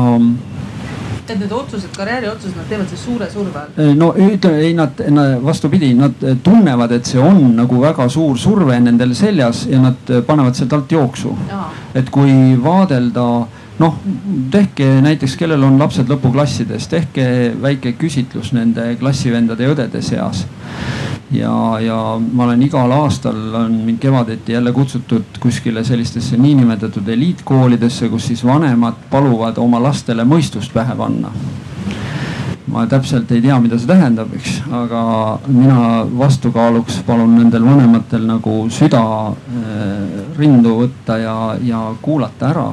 et need otsused, karjääriotsused, nad teevad siis suure surve all? no ütleme, ei nad, nad vastupidi, nad tunnevad, et see on nagu väga suur surve nendel seljas ja nad panevad sealt alt jooksu. et kui vaadelda noh, tehke näiteks, kellel on lapsed lõpuklassides, tehke väike küsitlus nende klassivendade ja õdede seas ja, ja ma olen igal aastal on mind kevadeti jälle kutsutud kuskile sellistesse niinimetatud eliitkoolidesse, kus siis vanemad paluvad oma lastele mõistust pähe panna. Ma täpselt ei tea, mida see tähendab, eks, aga mina vastukaaluks palun nendel vanematel nagu süda äh, rindu võtta ja, ja kuulata ära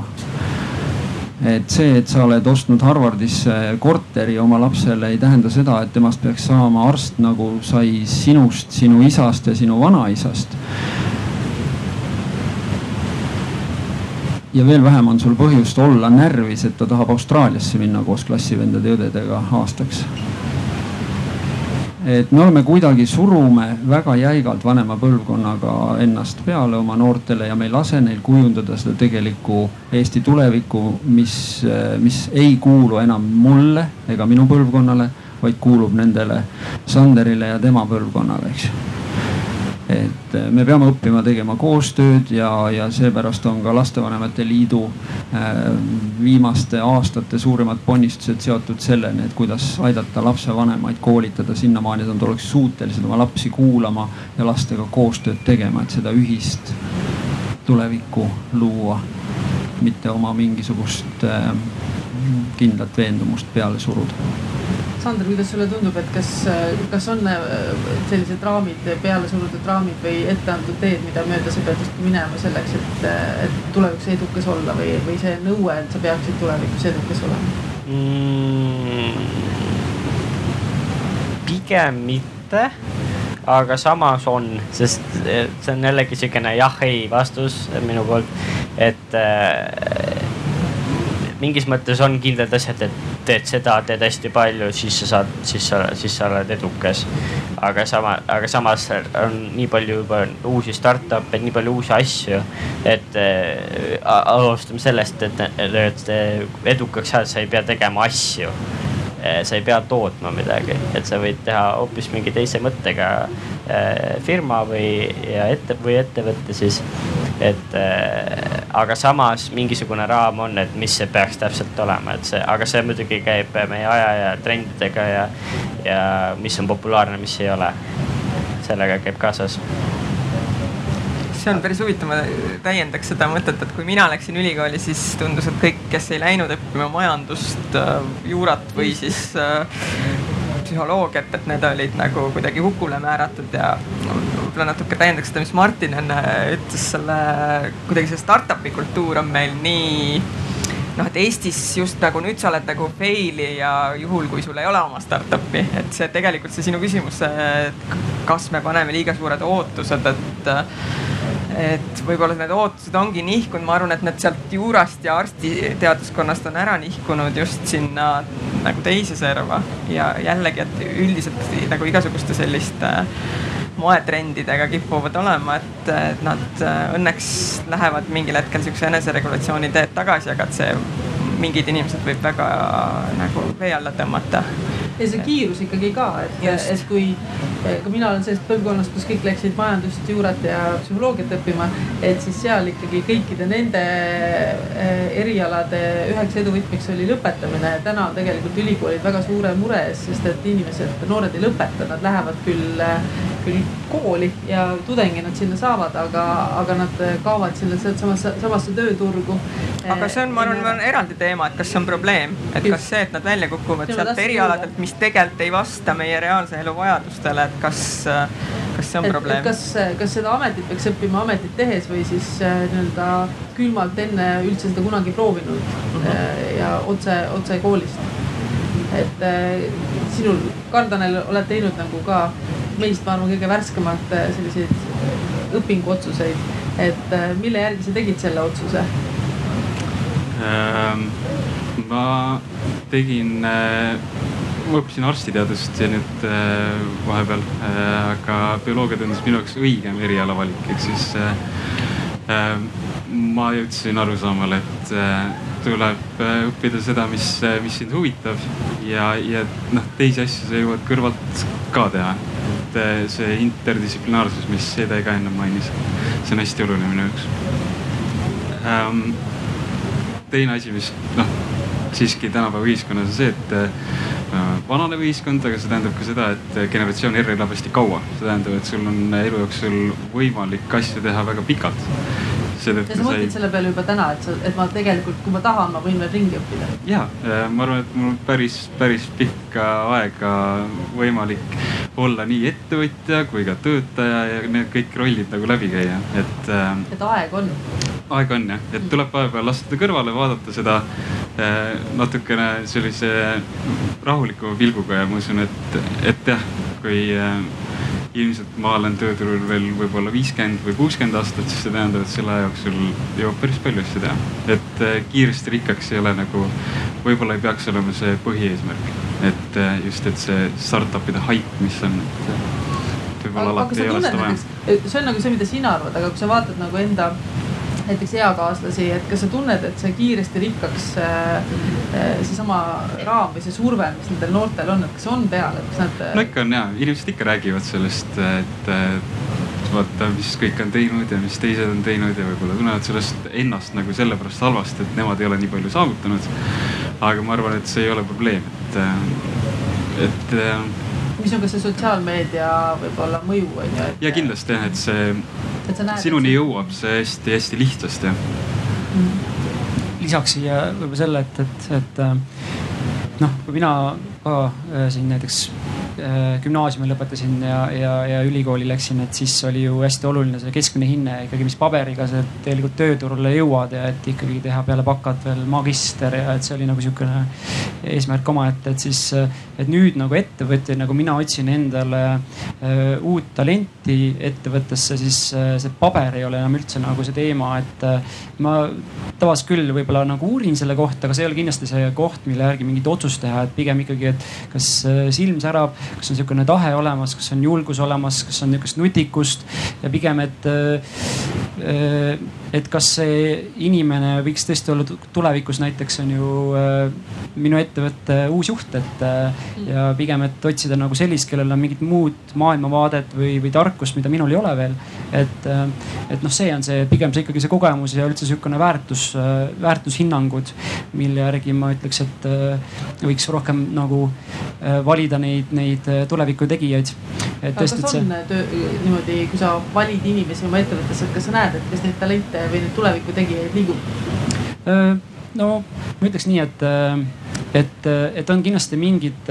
et see, et sa oled ostnud Harvardisse korteri oma lapsele, ei tähenda seda, et temast peaks saama arst, nagu sai sinust, sinu isast ja sinu vanaisast. ja veel vähem on sul põhjust olla närvis, et ta tahab Austraaliasse minna koos klassivendade ja õdedega aastaks et me oleme kuidagi, surume väga jäigalt vanema põlvkonnaga ennast peale oma noortele ja me ei lase neil kujundada seda tegelikku Eesti tulevikku, mis, mis ei kuulu enam mulle ega minu põlvkonnale, vaid kuulub nendele Sanderile ja tema põlvkonnale, eks ju et eh, me peame õppima tegema koostööd ja, ja seepärast on ka Lastevanemate Liidu äh, viimaste aastate suuremad ponnistused seotud selleni, et kuidas aidata lapsevanemaid koolitada sinnamaani, et nad oleks suutelised oma lapsi kuulama ja lastega koostööd tegema, et seda ühist tulevikku luua, mitte oma mingisugust äh, kindlat veendumust peale suruda Sander, kuidas sulle tundub, et kas, kas on äh, sellised raamid, peale surutud raamid või ette antud teed, mida mööda sa pead justkui minema selleks, et, et tulevikus edukas olla või, või see nõue, et sa peaksid tulevikus edukas olema mm,? pigem mitte, aga samas on, sest see on jällegi siukene jah-ei vastus minu poolt, et äh, mingis mõttes on kindlad asjad, et teed seda, teed hästi palju, siis sa saad, siis sa, siis sa oled edukas. aga sama, aga samas on nii palju juba uusi startup'e, nii palju uusi asju, et äh, alustame sellest, et, et edukaks saada, sa ei pea tegema asju sa ei pea tootma midagi, et sa võid teha hoopis mingi teise mõttega äh, firma või, ja ette või ettevõtte siis. Et äh, aga samas mingisugune raam on, et mis see peaks täpselt olema, et see, aga see muidugi käib meie aja ja trendidega ja, ja mis on populaarne, mis ei ole. sellega käib kaasas see on päris huvitav, ma täiendaks seda mõtet, et kui mina läksin ülikooli, siis tundus, et kõik, kes ei läinud õppima majandust, äh, juurat või siis äh, psühholoogiat, et need olid nagu kuidagi hukule määratud ja võib-olla natuke täiendaks seda, mis Martin enne ütles, selle kuidagi see startup'i kultuur on meil nii noh, et Eestis just nagu nüüd sa oled nagu fail'i ja juhul, kui sul ei ole oma startup'i, et see tegelikult see sinu küsimus, kas me paneme liiga suured ootused, et et võib-olla need ootused ongi nihkunud, ma arvan, et need sealt juurast ja arstiteaduskonnast on ära nihkunud just sinna nagu teise serva. Ja jällegi, et üldiselt nagu igasuguste selliste moetrendidega kipuvad olema, et, et nad äh, õnneks lähevad mingil hetkel siukse eneseregulatsiooni teed tagasi, aga et see mingid inimesed võib väga nagu vee alla tõmmata ja see kiirus ikkagi ka, et, et kui ka mina olen sellest põlvkonnast, kus kõik läksid majandust, juurat ja psühholoogiat õppima, et siis seal ikkagi kõikide nende eh, erialade üheks eduvõtmeks oli lõpetamine. täna on tegelikult ülikoolid väga suure mure ees, sest et inimesed, noored ei lõpeta, nad lähevad küll, küll kooli ja tudengi nad sinna saavad, aga, aga nad kaovad sinna samasse, samasse tööturgu. aga see on, ma arvan, eraldi teema, et kas see on probleem, et kas see, et nad välja kukuvad sealt erialadelt, mis tegelikult ei vasta meie reaalse elu vajadustele, et kas, kas see on et, probleem? kas, kas seda ametit peaks õppima ametit tehes või siis äh, nii-öelda külmalt enne üldse seda kunagi proovinud mm -hmm. ja otse, otse koolist? et äh, sinul, Karl-Tanel, oled teinud nagu ka meist, ma arvan, kõige värskemalt selliseid õpinguotsuseid, et mille järgi sa tegid selle otsuse ähm,? ma tegin äh, ma õppisin arstiteadust ja nüüd äh, vahepeal äh,, aga bioloogia tundus minu jaoks õigem erialavalik, ehk siis äh, äh, ma jõudsin arusaamale, et äh, tuleb äh, õppida seda, mis, äh, mis sind huvitab ja, ja noh, teisi asju sa jõuad kõrvalt ka teha. Et äh, see interdistsiplinaarsus, mis Ede ka enne mainis, see on hästi oluline minu jaoks ähm,. teine asi, mis noh, siiski tänapäeva ühiskonnas on see, et vananev ühiskond, aga see tähendab ka seda, et generatsioon R elab hästi kaua. see tähendab, et sul on elu jooksul võimalik asju teha väga pikalt. Ja sa mõtled sai... selle peale juba täna, et sa, et ma tegelikult, kui ma tahan, ma võin veel ringi õppida? ja, ma arvan, et mul päris, päris pikka aega võimalik olla nii ettevõtja kui ka töötaja ja need kõik rollid nagu läbi käia, et. et aeg on aega on jah, et tuleb vahepeal astuda kõrvale, vaadata seda äh, natukene sellise rahulikuma pilguga ja ma usun, et, et jah, kui äh, ilmselt ma olen tööturul veel võib-olla viiskümmend või kuuskümmend aastat, siis see tähendab, et selle aja jooksul jõuab päris palju asju teha. et äh, kiiresti rikkaks ei ole nagu, võib-olla ei peaks olema see põhieesmärk, et äh, just, et see startup'ide haip, mis on, et võib-olla alati ei ole seda vaja. see on nagu see, mida sina arvad, aga kui sa vaatad nagu enda näiteks eakaaslasi, et kas sa tunned, et see kiiresti rikkaks äh, äh, seesama raam või see surve, mis nendel noortel on, et kas on peal, et kas nad? no ikka on ja, inimesed ikka räägivad sellest, et vaata, mis kõik on teinud ja mis teised on teinud ja võib-olla tunnevad sellest ennast nagu sellepärast halvasti, et nemad ei ole nii palju saavutanud. aga ma arvan, et see ei ole probleem, et, et mis on ka see sotsiaalmeedia võib-olla mõju on ju. ja kindlasti jah, et see sinuni jõuab see hästi-hästi lihtsasti mm.. lisaks siia võib-olla selle, et, et, et äh, noh, kui mina ka äh, siin näiteks gümnaasiumi lõpetasin ja, ja, ja ülikooli läksin, et siis oli ju hästi oluline see keskmine hinne ikkagi, mis paberiga sa tegelikult tööturule jõuad ja et ikkagi teha peale bakat veel magister ja et see oli nagu sihukene eesmärk omaette, et siis, et nüüd nagu ettevõtja, nagu mina otsin endale uh, uut talenti ettevõttesse, siis uh, see paber ei ole enam üldse nagu see teema, et uh, ma tavaliselt küll võib-olla nagu uurin selle kohta, aga see ei ole kindlasti see koht, mille järgi mingit otsust teha, et pigem ikkagi, et kas silm särab, kas on sihukene tahe olemas, kas on julgus olemas, kas on nihukest nutikust ja pigem, et et kas see inimene võiks tõesti olla tulevikus näiteks on ju äh, minu ettevõtte uus juht, et äh, ja pigem, et otsida nagu sellist, kellel on mingit muud maailmavaadet või, või tarkust, mida minul ei ole veel. et, äh, et noh, see on see pigem see ikkagi see kogemus ja üldse sihukene väärtus, väärtushinnangud, mille järgi ma ütleks, et võiks rohkem nagu valida neid, neid tuleviku tegijaid. et tõesti, et see. töö, niimoodi, kui sa valid inimesi oma ettevõttesse, et kas sa näed, et kes neid talente või neid tuleviku tegijaid liigub? no ma ütleks nii, et, et, et on kindlasti mingid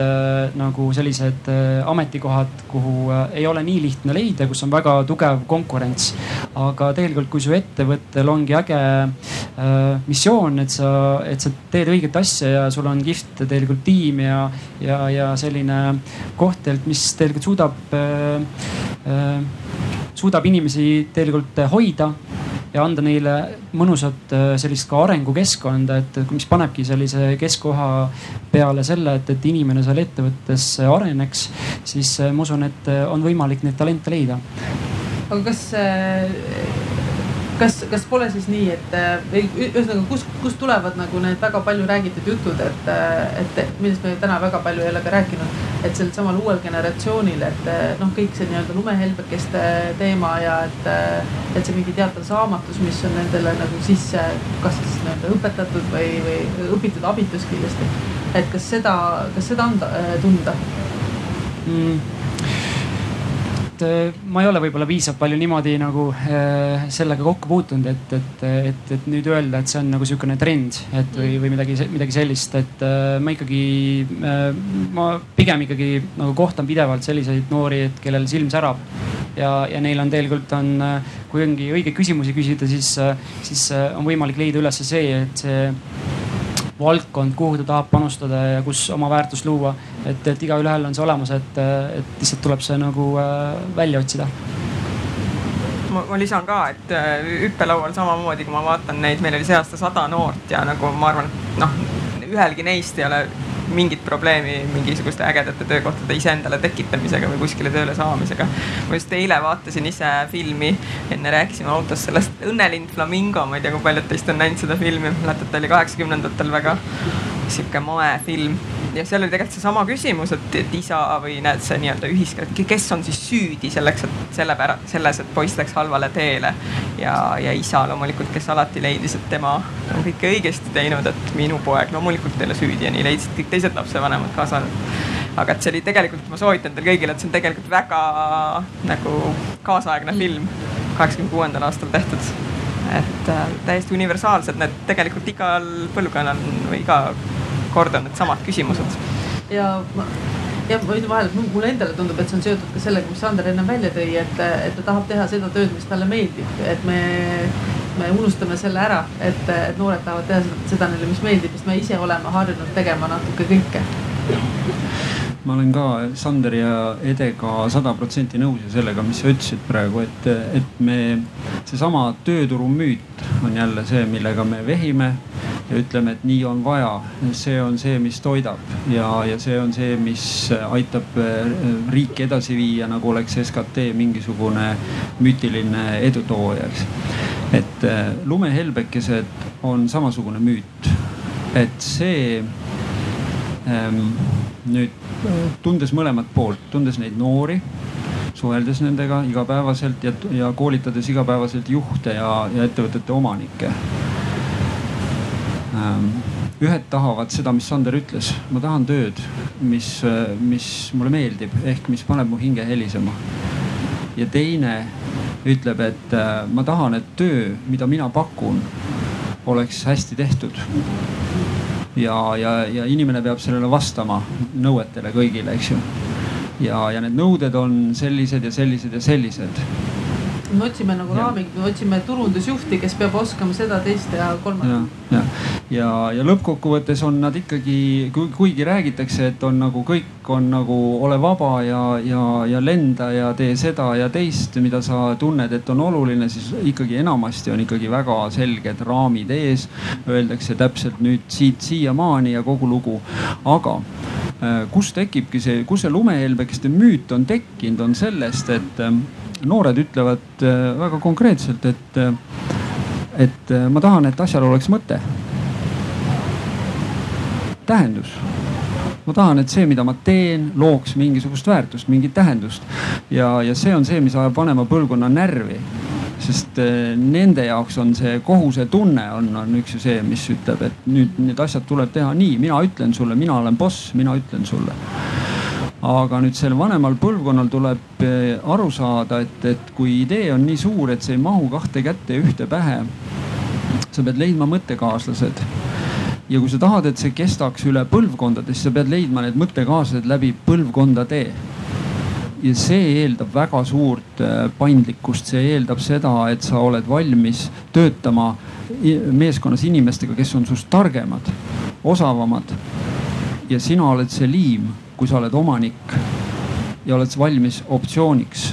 nagu sellised ametikohad, kuhu ei ole nii lihtne leida, kus on väga tugev konkurents. aga tegelikult, kui su ettevõttel ongi äge äh, missioon, et sa, et sa teed õiget asja ja sul on kihvt tegelikult tiim ja, ja, ja selline koht mis tegelikult suudab äh, äh, suudab inimesi tegelikult hoida ja anda neile mõnusat äh, sellist ka arengukeskkonda, et mis panebki sellise keskkoha peale selle, et, et inimene seal ettevõttes areneks, siis äh, ma usun, et äh, on võimalik neid talente leida. aga kas kas, kas pole siis nii, et või ühesõnaga, kus, kust tulevad nagu need väga palju räägitud jutud, et, et millest me täna väga palju ei ole ka rääkinud, et sellel samal uuel generatsioonil, et noh, kõik see nii-öelda lumehelbekeste teema ja et, et see mingi teatav saamatus, mis on nendele nagu sisse, kas siis nii-öelda õpetatud või, või õpitud abitus kindlasti. et kas seda, kas seda on tunda mm.? Et äh, ma ei ole võib-olla piisavalt palju niimoodi nagu äh, sellega kokku puutunud, et, et, et, et nüüd öelda, et see on nagu sihukene trend, et või, või midagi, midagi sellist, et äh, ma ikkagi, ma pigem ikkagi nagu kohtan pidevalt selliseid noori, et kellel silm särab ja, ja neil on tegelikult on, kui ongi õigeid küsimusi küsida, siis, siis on võimalik leida üles see, et see valdkond, kuhu ta tahab panustada ja kus oma väärtust luua. et, et igaühel on see olemas, et, et lihtsalt tuleb see nagu äh, välja otsida ma, ma lisan ka, et äh, hüppelaual samamoodi, kui ma vaatan neid, meil oli see aasta sada noort ja nagu ma arvan, noh, ühelgi neist ei ole mingit probleemi mingisuguste ägedate töökohtade iseendale tekitamisega või kuskile tööle saamisega. ma just eile vaatasin ise filmi, enne rääkisime autos sellest Õnnelind Flamingo, ma ei tea, kui paljud teist on näinud seda filmi, mäletate, oli kaheksakümnendatel väga sihuke moefilm ja seal oli tegelikult seesama küsimus, et, et isa või näed, see nii-öelda ühiskond, kes on siis süüdi selleks, et selle pära-, selles, et poiss läks halvale teele. ja, ja isa loomulikult, kes alati leidis, et tema on kõike õigesti teinud, et minu poeg loomulikult ei ole süüdi ja nii leidsid kõik teised lapsevanemad kaasa aga et see oli tegelikult, ma soovitan teile kõigile, et see on tegelikult väga nagu kaasaegne film, kaheksakümne kuuendal aastal tehtud. Et äh, täiesti universaalsed, need tegelikult igal põlvkonnal või iga kord on needsamad küsimused. ja ma, ja ma ütlen vahele, et mulle endale tundub, et see on seotud ka sellega, mis Sander ennem välja tõi, et, et ta tahab teha seda tööd, mis talle meeldib, et me, me unustame selle ära, et, et noored tahavad teha seda neile, mis meeldib, sest me ise oleme harjunud tegema natuke kõike ma olen ka Sander ja Edega sada protsenti nõus ja sellega, mis sa ütlesid praegu, et, et me, seesama tööturu müüt on jälle see, millega me vehime ja ütleme, et nii on vaja. see on see, mis toidab ja, ja see on see, mis aitab äh, riiki edasi viia, nagu oleks SKT mingisugune müütiline edutooja, eks. et äh, lumehelbekesed on samasugune müüt, et see nüüd tundes mõlemat poolt, tundes neid noori suheldes nendega igapäevaselt ja, ja koolitades igapäevaselt juhte ja, ja ettevõtete omanikke Ähm, ühed tahavad seda, mis Sander ütles, ma tahan tööd, mis, mis mulle meeldib, ehk mis paneb mu hinge helisema. ja teine ütleb, et ma tahan, et töö, mida mina pakun, oleks hästi tehtud. Ja, ja, ja inimene peab sellele vastama nõuetele kõigile, eks ju. ja, ja need nõuded on sellised ja sellised ja sellised me otsime nagu raami, me otsime turundusjuhti, kes peab oskama seda, teist ja kolmandat. ja, ja, ja, ja lõppkokkuvõttes on nad ikkagi, kuigi räägitakse, et on nagu kõik on nagu ole vaba ja, ja, ja lenda ja tee seda ja teist, mida sa tunned, et on oluline, siis ikkagi enamasti on ikkagi väga selged raamid ees. Öeldakse täpselt nüüd siit siiamaani ja kogu lugu, aga äh, kus tekibki see, kus see lumehelbekeste müüt on tekkinud, on sellest, et ähm, noored ütlevad äh, väga konkreetselt, et, äh, et äh, ma tahan, et asjal oleks mõte. tähendus. ma tahan, et see, mida ma teen, looks mingisugust väärtust, mingit tähendust. ja, ja see on see, mis ajab vanema põlvkonna närvi sest nende jaoks on see kohusetunne on, on üks ju see, mis ütleb, et nüüd need asjad tuleb teha nii, mina ütlen sulle, mina olen boss, mina ütlen sulle aga nüüd sel vanemal põlvkonnal tuleb eh, aru saada, et, et kui idee on nii suur, et see ei mahu kahte kätte ja ühte pähe, sa pead leidma mõttekaaslased. ja kui sa tahad, et see kestaks üle põlvkondade, siis sa pead leidma need mõttekaaslased läbi põlvkondade ja see eeldab väga suurt eh, paindlikkust, see eeldab seda, et sa oled valmis töötama meeskonnas inimestega, kes on sinust targemad, osavamad. ja sina oled see liim kui sa oled omanik ja oled valmis optsiooniks,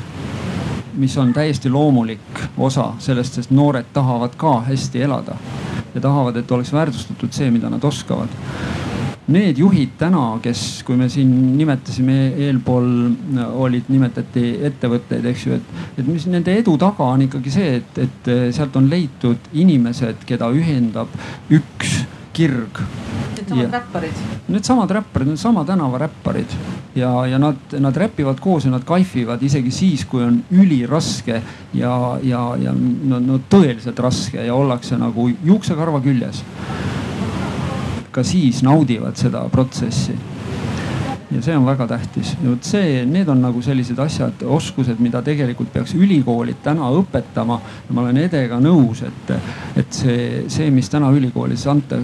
mis on täiesti loomulik osa sellest, sest noored tahavad ka hästi elada ja tahavad, et oleks väärtustatud see, mida nad oskavad. Need juhid täna, kes, kui me siin nimetasime eelpool, olid, nimetati ettevõtteid, eks ju, et, et mis nende edu taga on ikkagi see, et, et sealt on leitud inimesed, keda ühendab üks kirg needsamad räpparid. Needsamad räpparid, needsama tänavaräpparid ja, ja nad, nad räpivad koos ja nad kaifivad isegi siis, kui on üliraske ja, ja, ja no, no tõeliselt raske ja ollakse nagu juuksekarva küljes. ka siis naudivad seda protsessi ja see on väga tähtis ja vot see, need on nagu sellised asjad, oskused, mida tegelikult peaks ülikoolid täna õpetama. ma olen Edega nõus, et, et see, see, mis täna ülikoolis anta,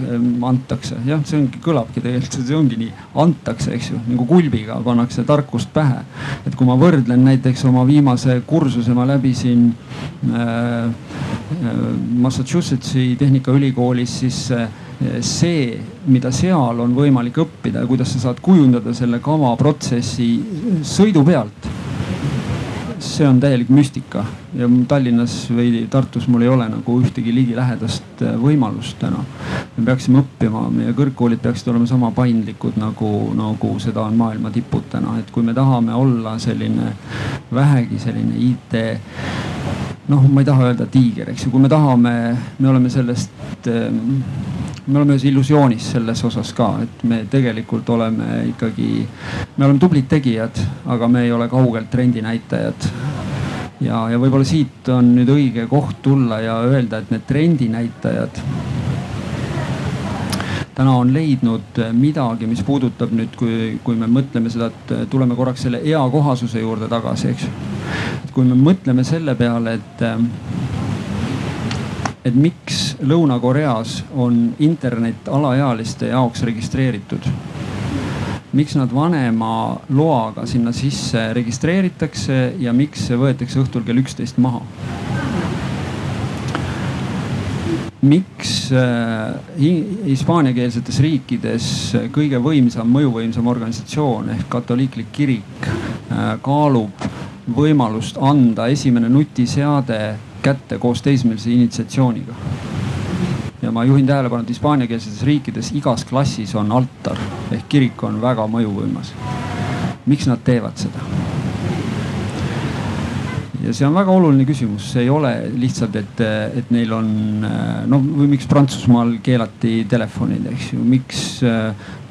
antakse, jah, see ongi, kõlabki tegelikult, see ongi nii, antakse, eks ju, nagu kulbiga pannakse tarkust pähe. et kui ma võrdlen näiteks oma viimase kursuse, ma läbisin äh, äh Massachusettsi Tehnikaülikoolis, siis äh, see, mida seal on võimalik õppida ja kuidas sa saad kujundada selle kava protsessi sõidu pealt. see on täielik müstika ja Tallinnas või Tartus mul ei ole nagu ühtegi ligilähedast äh, võimalust täna. me peaksime õppima, meie kõrgkoolid peaksid olema sama paindlikud nagu, nagu seda on maailma tipud täna, et kui me tahame olla selline vähegi selline IT noh, ma ei taha öelda tiiger, eks ju, kui me tahame, me oleme sellest ähm, me oleme ühes illusioonis selles osas ka, et me tegelikult oleme ikkagi, me oleme tublid tegijad, aga me ei ole kaugelt trendinäitajad. ja, ja võib-olla siit on nüüd õige koht tulla ja öelda, et need trendinäitajad täna on leidnud midagi, mis puudutab nüüd, kui, kui me mõtleme seda, et tuleme korraks selle eakohasuse juurde tagasi, eks kui me mõtleme selle peale, et et miks Lõuna-Koreas on internet alaealiste jaoks registreeritud. miks nad vanema loaga sinna sisse registreeritakse ja miks see võetakse õhtul kell üksteist maha? miks äh, hispaaniakeelsetes riikides kõige võimsam, mõjuvõimsam organisatsioon ehk katoliiklik kirik äh, kaalub võimalust anda esimene nutiseade kätte koos teismelise initsiatsiooniga. ja ma juhin tähelepanu, et hispaaniakeelsetes riikides igas klassis on altar ehk kirik on väga mõjuvõimas. miks nad teevad seda? ja see on väga oluline küsimus, see ei ole lihtsalt, et, et neil on noh, või miks Prantsusmaal keelati telefonid, eks ju, miks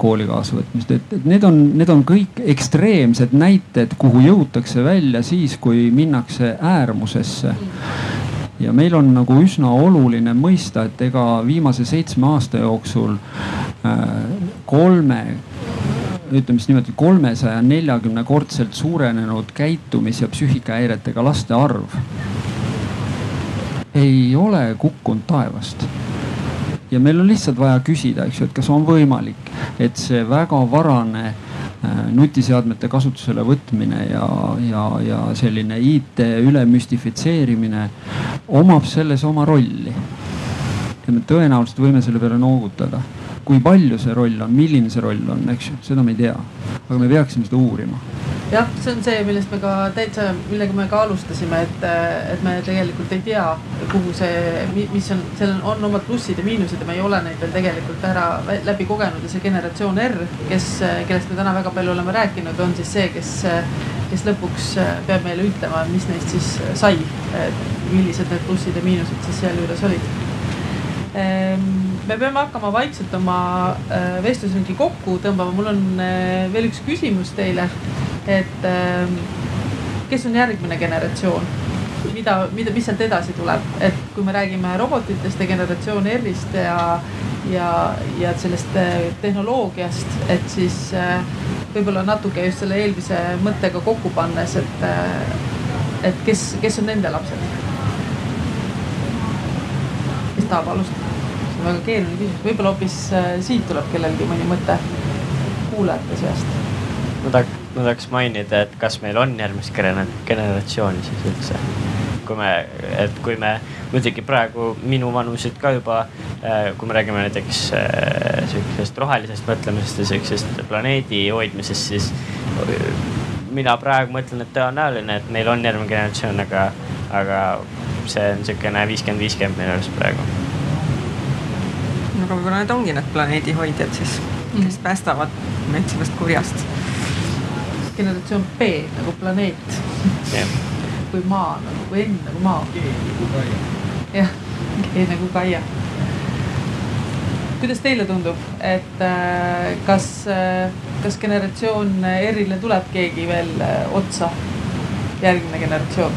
kooli kaasavõtmist, et, et need on, need on kõik ekstreemsed näited, kuhu jõutakse välja siis, kui minnakse äärmusesse ja meil on nagu üsna oluline mõista, et ega viimase seitsme aasta jooksul äh, kolme ütleme siis niimoodi kolmesaja neljakümne kordselt suurenenud käitumis- ja psüühikahäiretega laste arv ei ole kukkunud taevast. Ja meil on lihtsalt vaja küsida, eks ju, et kas on võimalik, et see väga varane nutiseadmete kasutusele võtmine ja, ja, ja selline IT ülemüstifitseerimine omab selles oma rolli. ja me tõenäoliselt võime selle peale noogutada. kui palju see roll on, milline see roll on, eks ju, seda me ei tea, aga me peaksime seda uurima jah, see on see, millest me ka täitsa, millega me ka alustasime, et, et me tegelikult ei tea, kuhu see, mis on, seal on, on omad plussid ja miinused ja me ei ole neid veel tegelikult ära läbi kogenud ja see generatsioon R, kes, kellest me täna väga palju oleme rääkinud, on siis see, kes, kes lõpuks peab meile ütlema, mis neist siis sai. millised need plussid ja miinused siis sealjuures olid ehm, me peame hakkama vaikselt oma äh, vestlusringi kokku tõmbama, mul on äh, veel üks küsimus teile et ähm, kes on järgmine generatsioon, mida, mida, mis sealt edasi tuleb, et kui me räägime robotitest ja generatsioon R-ist ja, ja, ja sellest äh, tehnoloogiast, et siis võib-olla natuke just selle eelmise mõttega kokku pannes, et, et kes, kes on nende lapsed? kes tahab alustada? Väga keeruline küsimus, võib-olla hoopis siit tuleb kellelgi mõni mõte kuulajate seast. ma tahaks ma tahaks mainida, et kas meil on järgmist generatsiooni siis üldse. kui me, et kui me muidugi praegu minu vanusid ka juba, äh, kui me räägime näiteks äh, sihukesest rohelisest mõtlemisest ja sihukesest planeedi hoidmisest, siis äh, mina praegu mõtlen, et tõenäoline, et meil on järgmine generatsioon, aga, aga see on sihukene viiskümmend, viiskümmend minu arust praegu. Aga võib-olla need ongi need planeedi hoidjad siis, kes mm. päästavad meid sellest kurjast generatsioon B nagu planeet yeah.. kui maa nagu, kui N nagu maa. Nagu jah, G nagu Kaia. kuidas teile tundub, et äh, kas äh,, kas generatsioon R-ile tuleb keegi veel äh, otsa, järgmine generatsioon?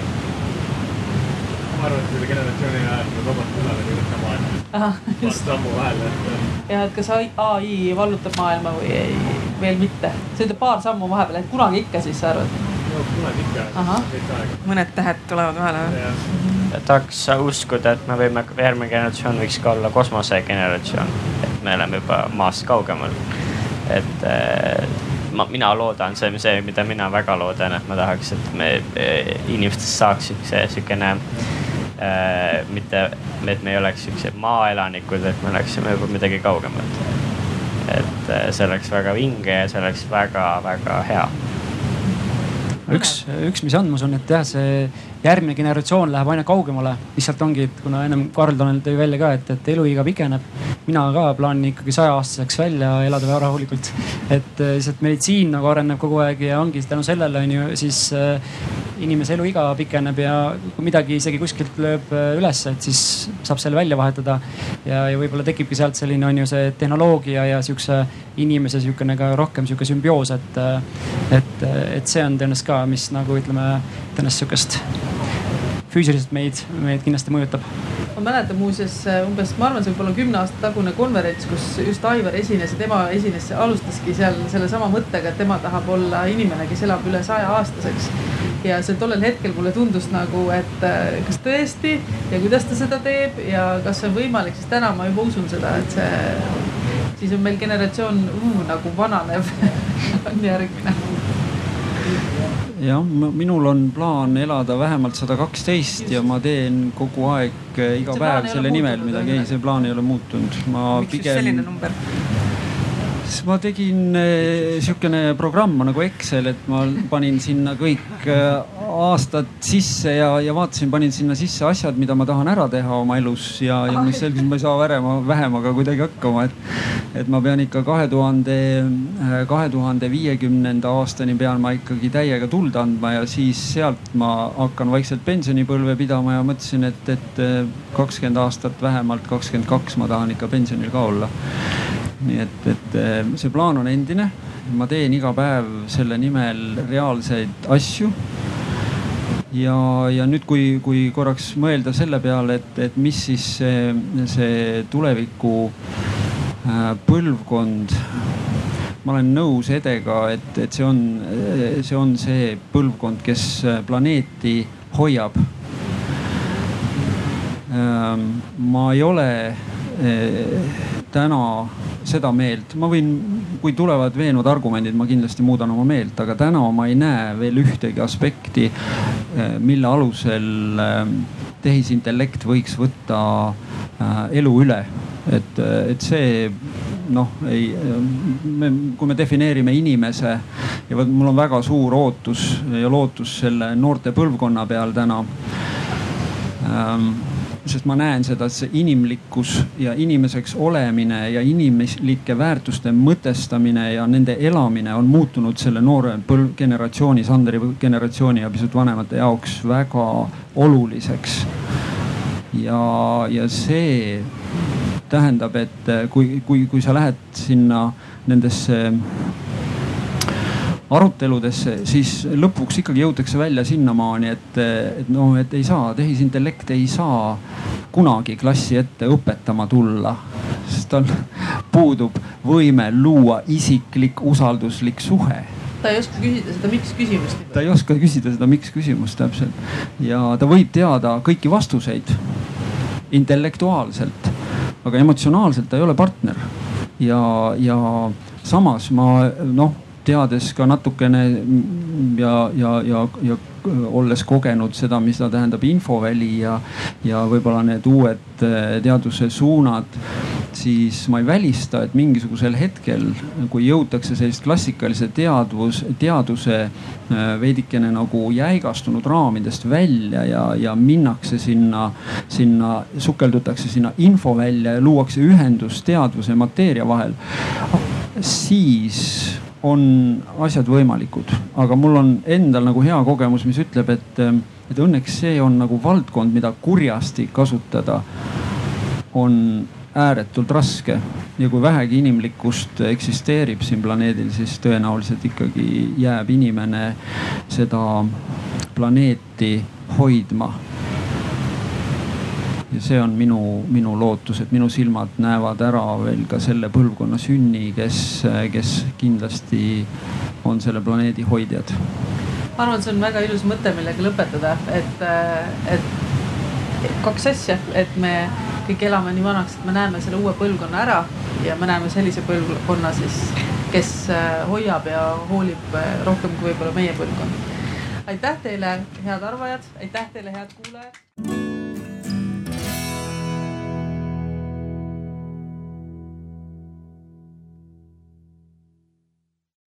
ma arvan, et selle generatsiooni ajal robot tuleb ja kirjutab maailma. Paar sammu vahele, et. ja, et kas ai vallutab maailma või ei, veel mitte, see ütleb paar sammu vahepeal, et kunagi ikka siis sa arvad? no kunagi ikka, mõned tähed tulevad vahele. tahaks uskuda, et me võime, järgmine generatsioon võiks ka olla kosmosegeneratsioon, et me oleme juba maast kaugemal. et ma, mina loodan, see on see, mida mina väga loodan, et ma tahaks, et me inimestest saaks siukse, siukene äh, mitte, et me ei oleks siuksed maaelanikud, et me oleksime juba midagi kaugemat et äh, see oleks väga vinge ja see oleks väga-väga hea. üks, üks, mis on, ma usun, et jah, see järgmine generatsioon läheb aina kaugemale. lihtsalt ongi, et kuna ennem Karl Tanel tõi välja ka, et, et eluiga pikeneb. mina ka plaanin ikkagi sajaaastaseks välja elada väga rahulikult. et äh, lihtsalt meditsiin nagu areneb kogu aeg ja ongi tänu sellele on ju siis äh, inimese eluiga pikeneb ja kui midagi isegi kuskilt lööb äh, ülesse, et siis saab selle välja vahetada. ja, ja võib-olla tekibki sealt selline on ju see tehnoloogia ja sihukese inimese sihukene ka rohkem sihuke sümbioos, et, et, et see on tõenäoliselt ka, mis nagu ütleme, tõenäoliselt sihukest füüsiliselt meid, meid kindlasti mõjutab. ma mäletan muuseas umbes, ma arvan, see võib olla kümne aasta tagune konverents, kus just Aivar esines ja tema esines, alustaski seal sellesama mõttega, et tema tahab olla inimene, kes elab üle saja aastaseks. Ja see tollel hetkel mulle tundus nagu, et äh, kas tõesti ja kuidas ta seda teeb ja kas see on võimalik, sest täna ma juba usun seda, et see, siis on meil generatsioon uh, nagu vananev on järgmine jah, minul on plaan elada vähemalt sada kaksteist ja ma teen kogu aeg eh, iga see päev selle nimel midagi, ei, see plaan ei ole muutunud. miks pigem... just selline number? Siis ma tegin äh, sihukene programm nagu Excel, et ma panin sinna kõik äh, aastad sisse ja, ja vaatasin, panin sinna sisse asjad, mida ma tahan ära teha oma elus ja, ja mis selgus, ma ei saa vähema, vähemaga kuidagi hakkama, et. et ma pean ikka kahe tuhande, kahe tuhande viiekümnenda aastani pean ma ikkagi täiega tuld andma ja siis sealt ma hakkan vaikselt pensionipõlve pidama ja mõtlesin, et, et kakskümmend aastat vähemalt, kakskümmend kaks ma tahan ikka pensionil ka olla nii et, et eh, see plaan on endine, ma teen iga päev selle nimel reaalseid asju. ja, ja nüüd, kui, kui korraks mõelda selle peale, et, et mis siis see, see tuleviku äh, põlvkond ma olen nõus Edega, et, et see on, see on see põlvkond, kes planeeti hoiab. Ähm, ma ei ole täna seda meelt, ma võin, kui tulevad veenvad argumendid, ma kindlasti muudan oma meelt, aga täna ma ei näe veel ühtegi aspekti, mille alusel tehisintellekt võiks võtta elu üle. et, et see noh, ei, me, kui me defineerime inimese ja vot mul on väga suur ootus ja lootus selle noorte põlvkonna peal täna ähm, sest ma näen seda, et see inimlikkus ja inimeseks olemine ja inimlike väärtuste mõtestamine ja nende elamine on muutunud selle noore põlv, generatsiooni, Sanderi generatsiooni ja pisut vanemate jaoks väga oluliseks. ja, ja see tähendab, et kui, kui, kui sa lähed sinna nendesse aruteludesse, siis lõpuks ikkagi jõutakse välja sinnamaani, et, et noh, et ei saa, tehisintellekt ei saa kunagi klassi ette õpetama tulla, sest tal puudub võime luua isiklik usalduslik suhe. Ta ei oska küsida seda miks küsimust. ta ei oska küsida seda miks küsimust täpselt. Ja ta võib teada kõiki vastuseid intellektuaalselt, aga emotsionaalselt ta ei ole partner. Ja, ja samas ma noh teades ka natukene ja, ja, ja, ja olles kogenud seda, mis ta tähendab infoväli ja, ja võib-olla need uued eh, teaduse suunad, siis ma ei välista, et mingisugusel hetkel, kui jõutakse sellist klassikalise teadvus, teaduse eh, veidikene nagu jäigastunud raamidest välja ja, ja minnakse sinna, sinna, sukeldutakse sinna infovälja ja luuakse ühendus teadvuse ja mateeria vahel, siis on asjad võimalikud, aga mul on endal nagu hea kogemus, mis ütleb, et, et õnneks see on nagu valdkond, mida kurjasti kasutada on ääretult raske. ja kui vähegi inimlikkust eksisteerib siin planeedil, siis tõenäoliselt ikkagi jääb inimene seda planeeti hoidma ja see on minu, minu lootus, et minu silmad näevad ära veel ka selle põlvkonna sünni, kes, kes kindlasti on selle planeedi hoidjad. ma arvan, see on väga ilus mõte, millega lõpetada, et, et kaks asja, et me kõik elame nii vanaks, et me näeme selle uue põlvkonna ära ja me näeme sellise põlvkonna siis, kes hoiab ja hoolib rohkem kui võib-olla meie põlvkond. aitäh teile, head arvajad, aitäh teile, head kuulajad.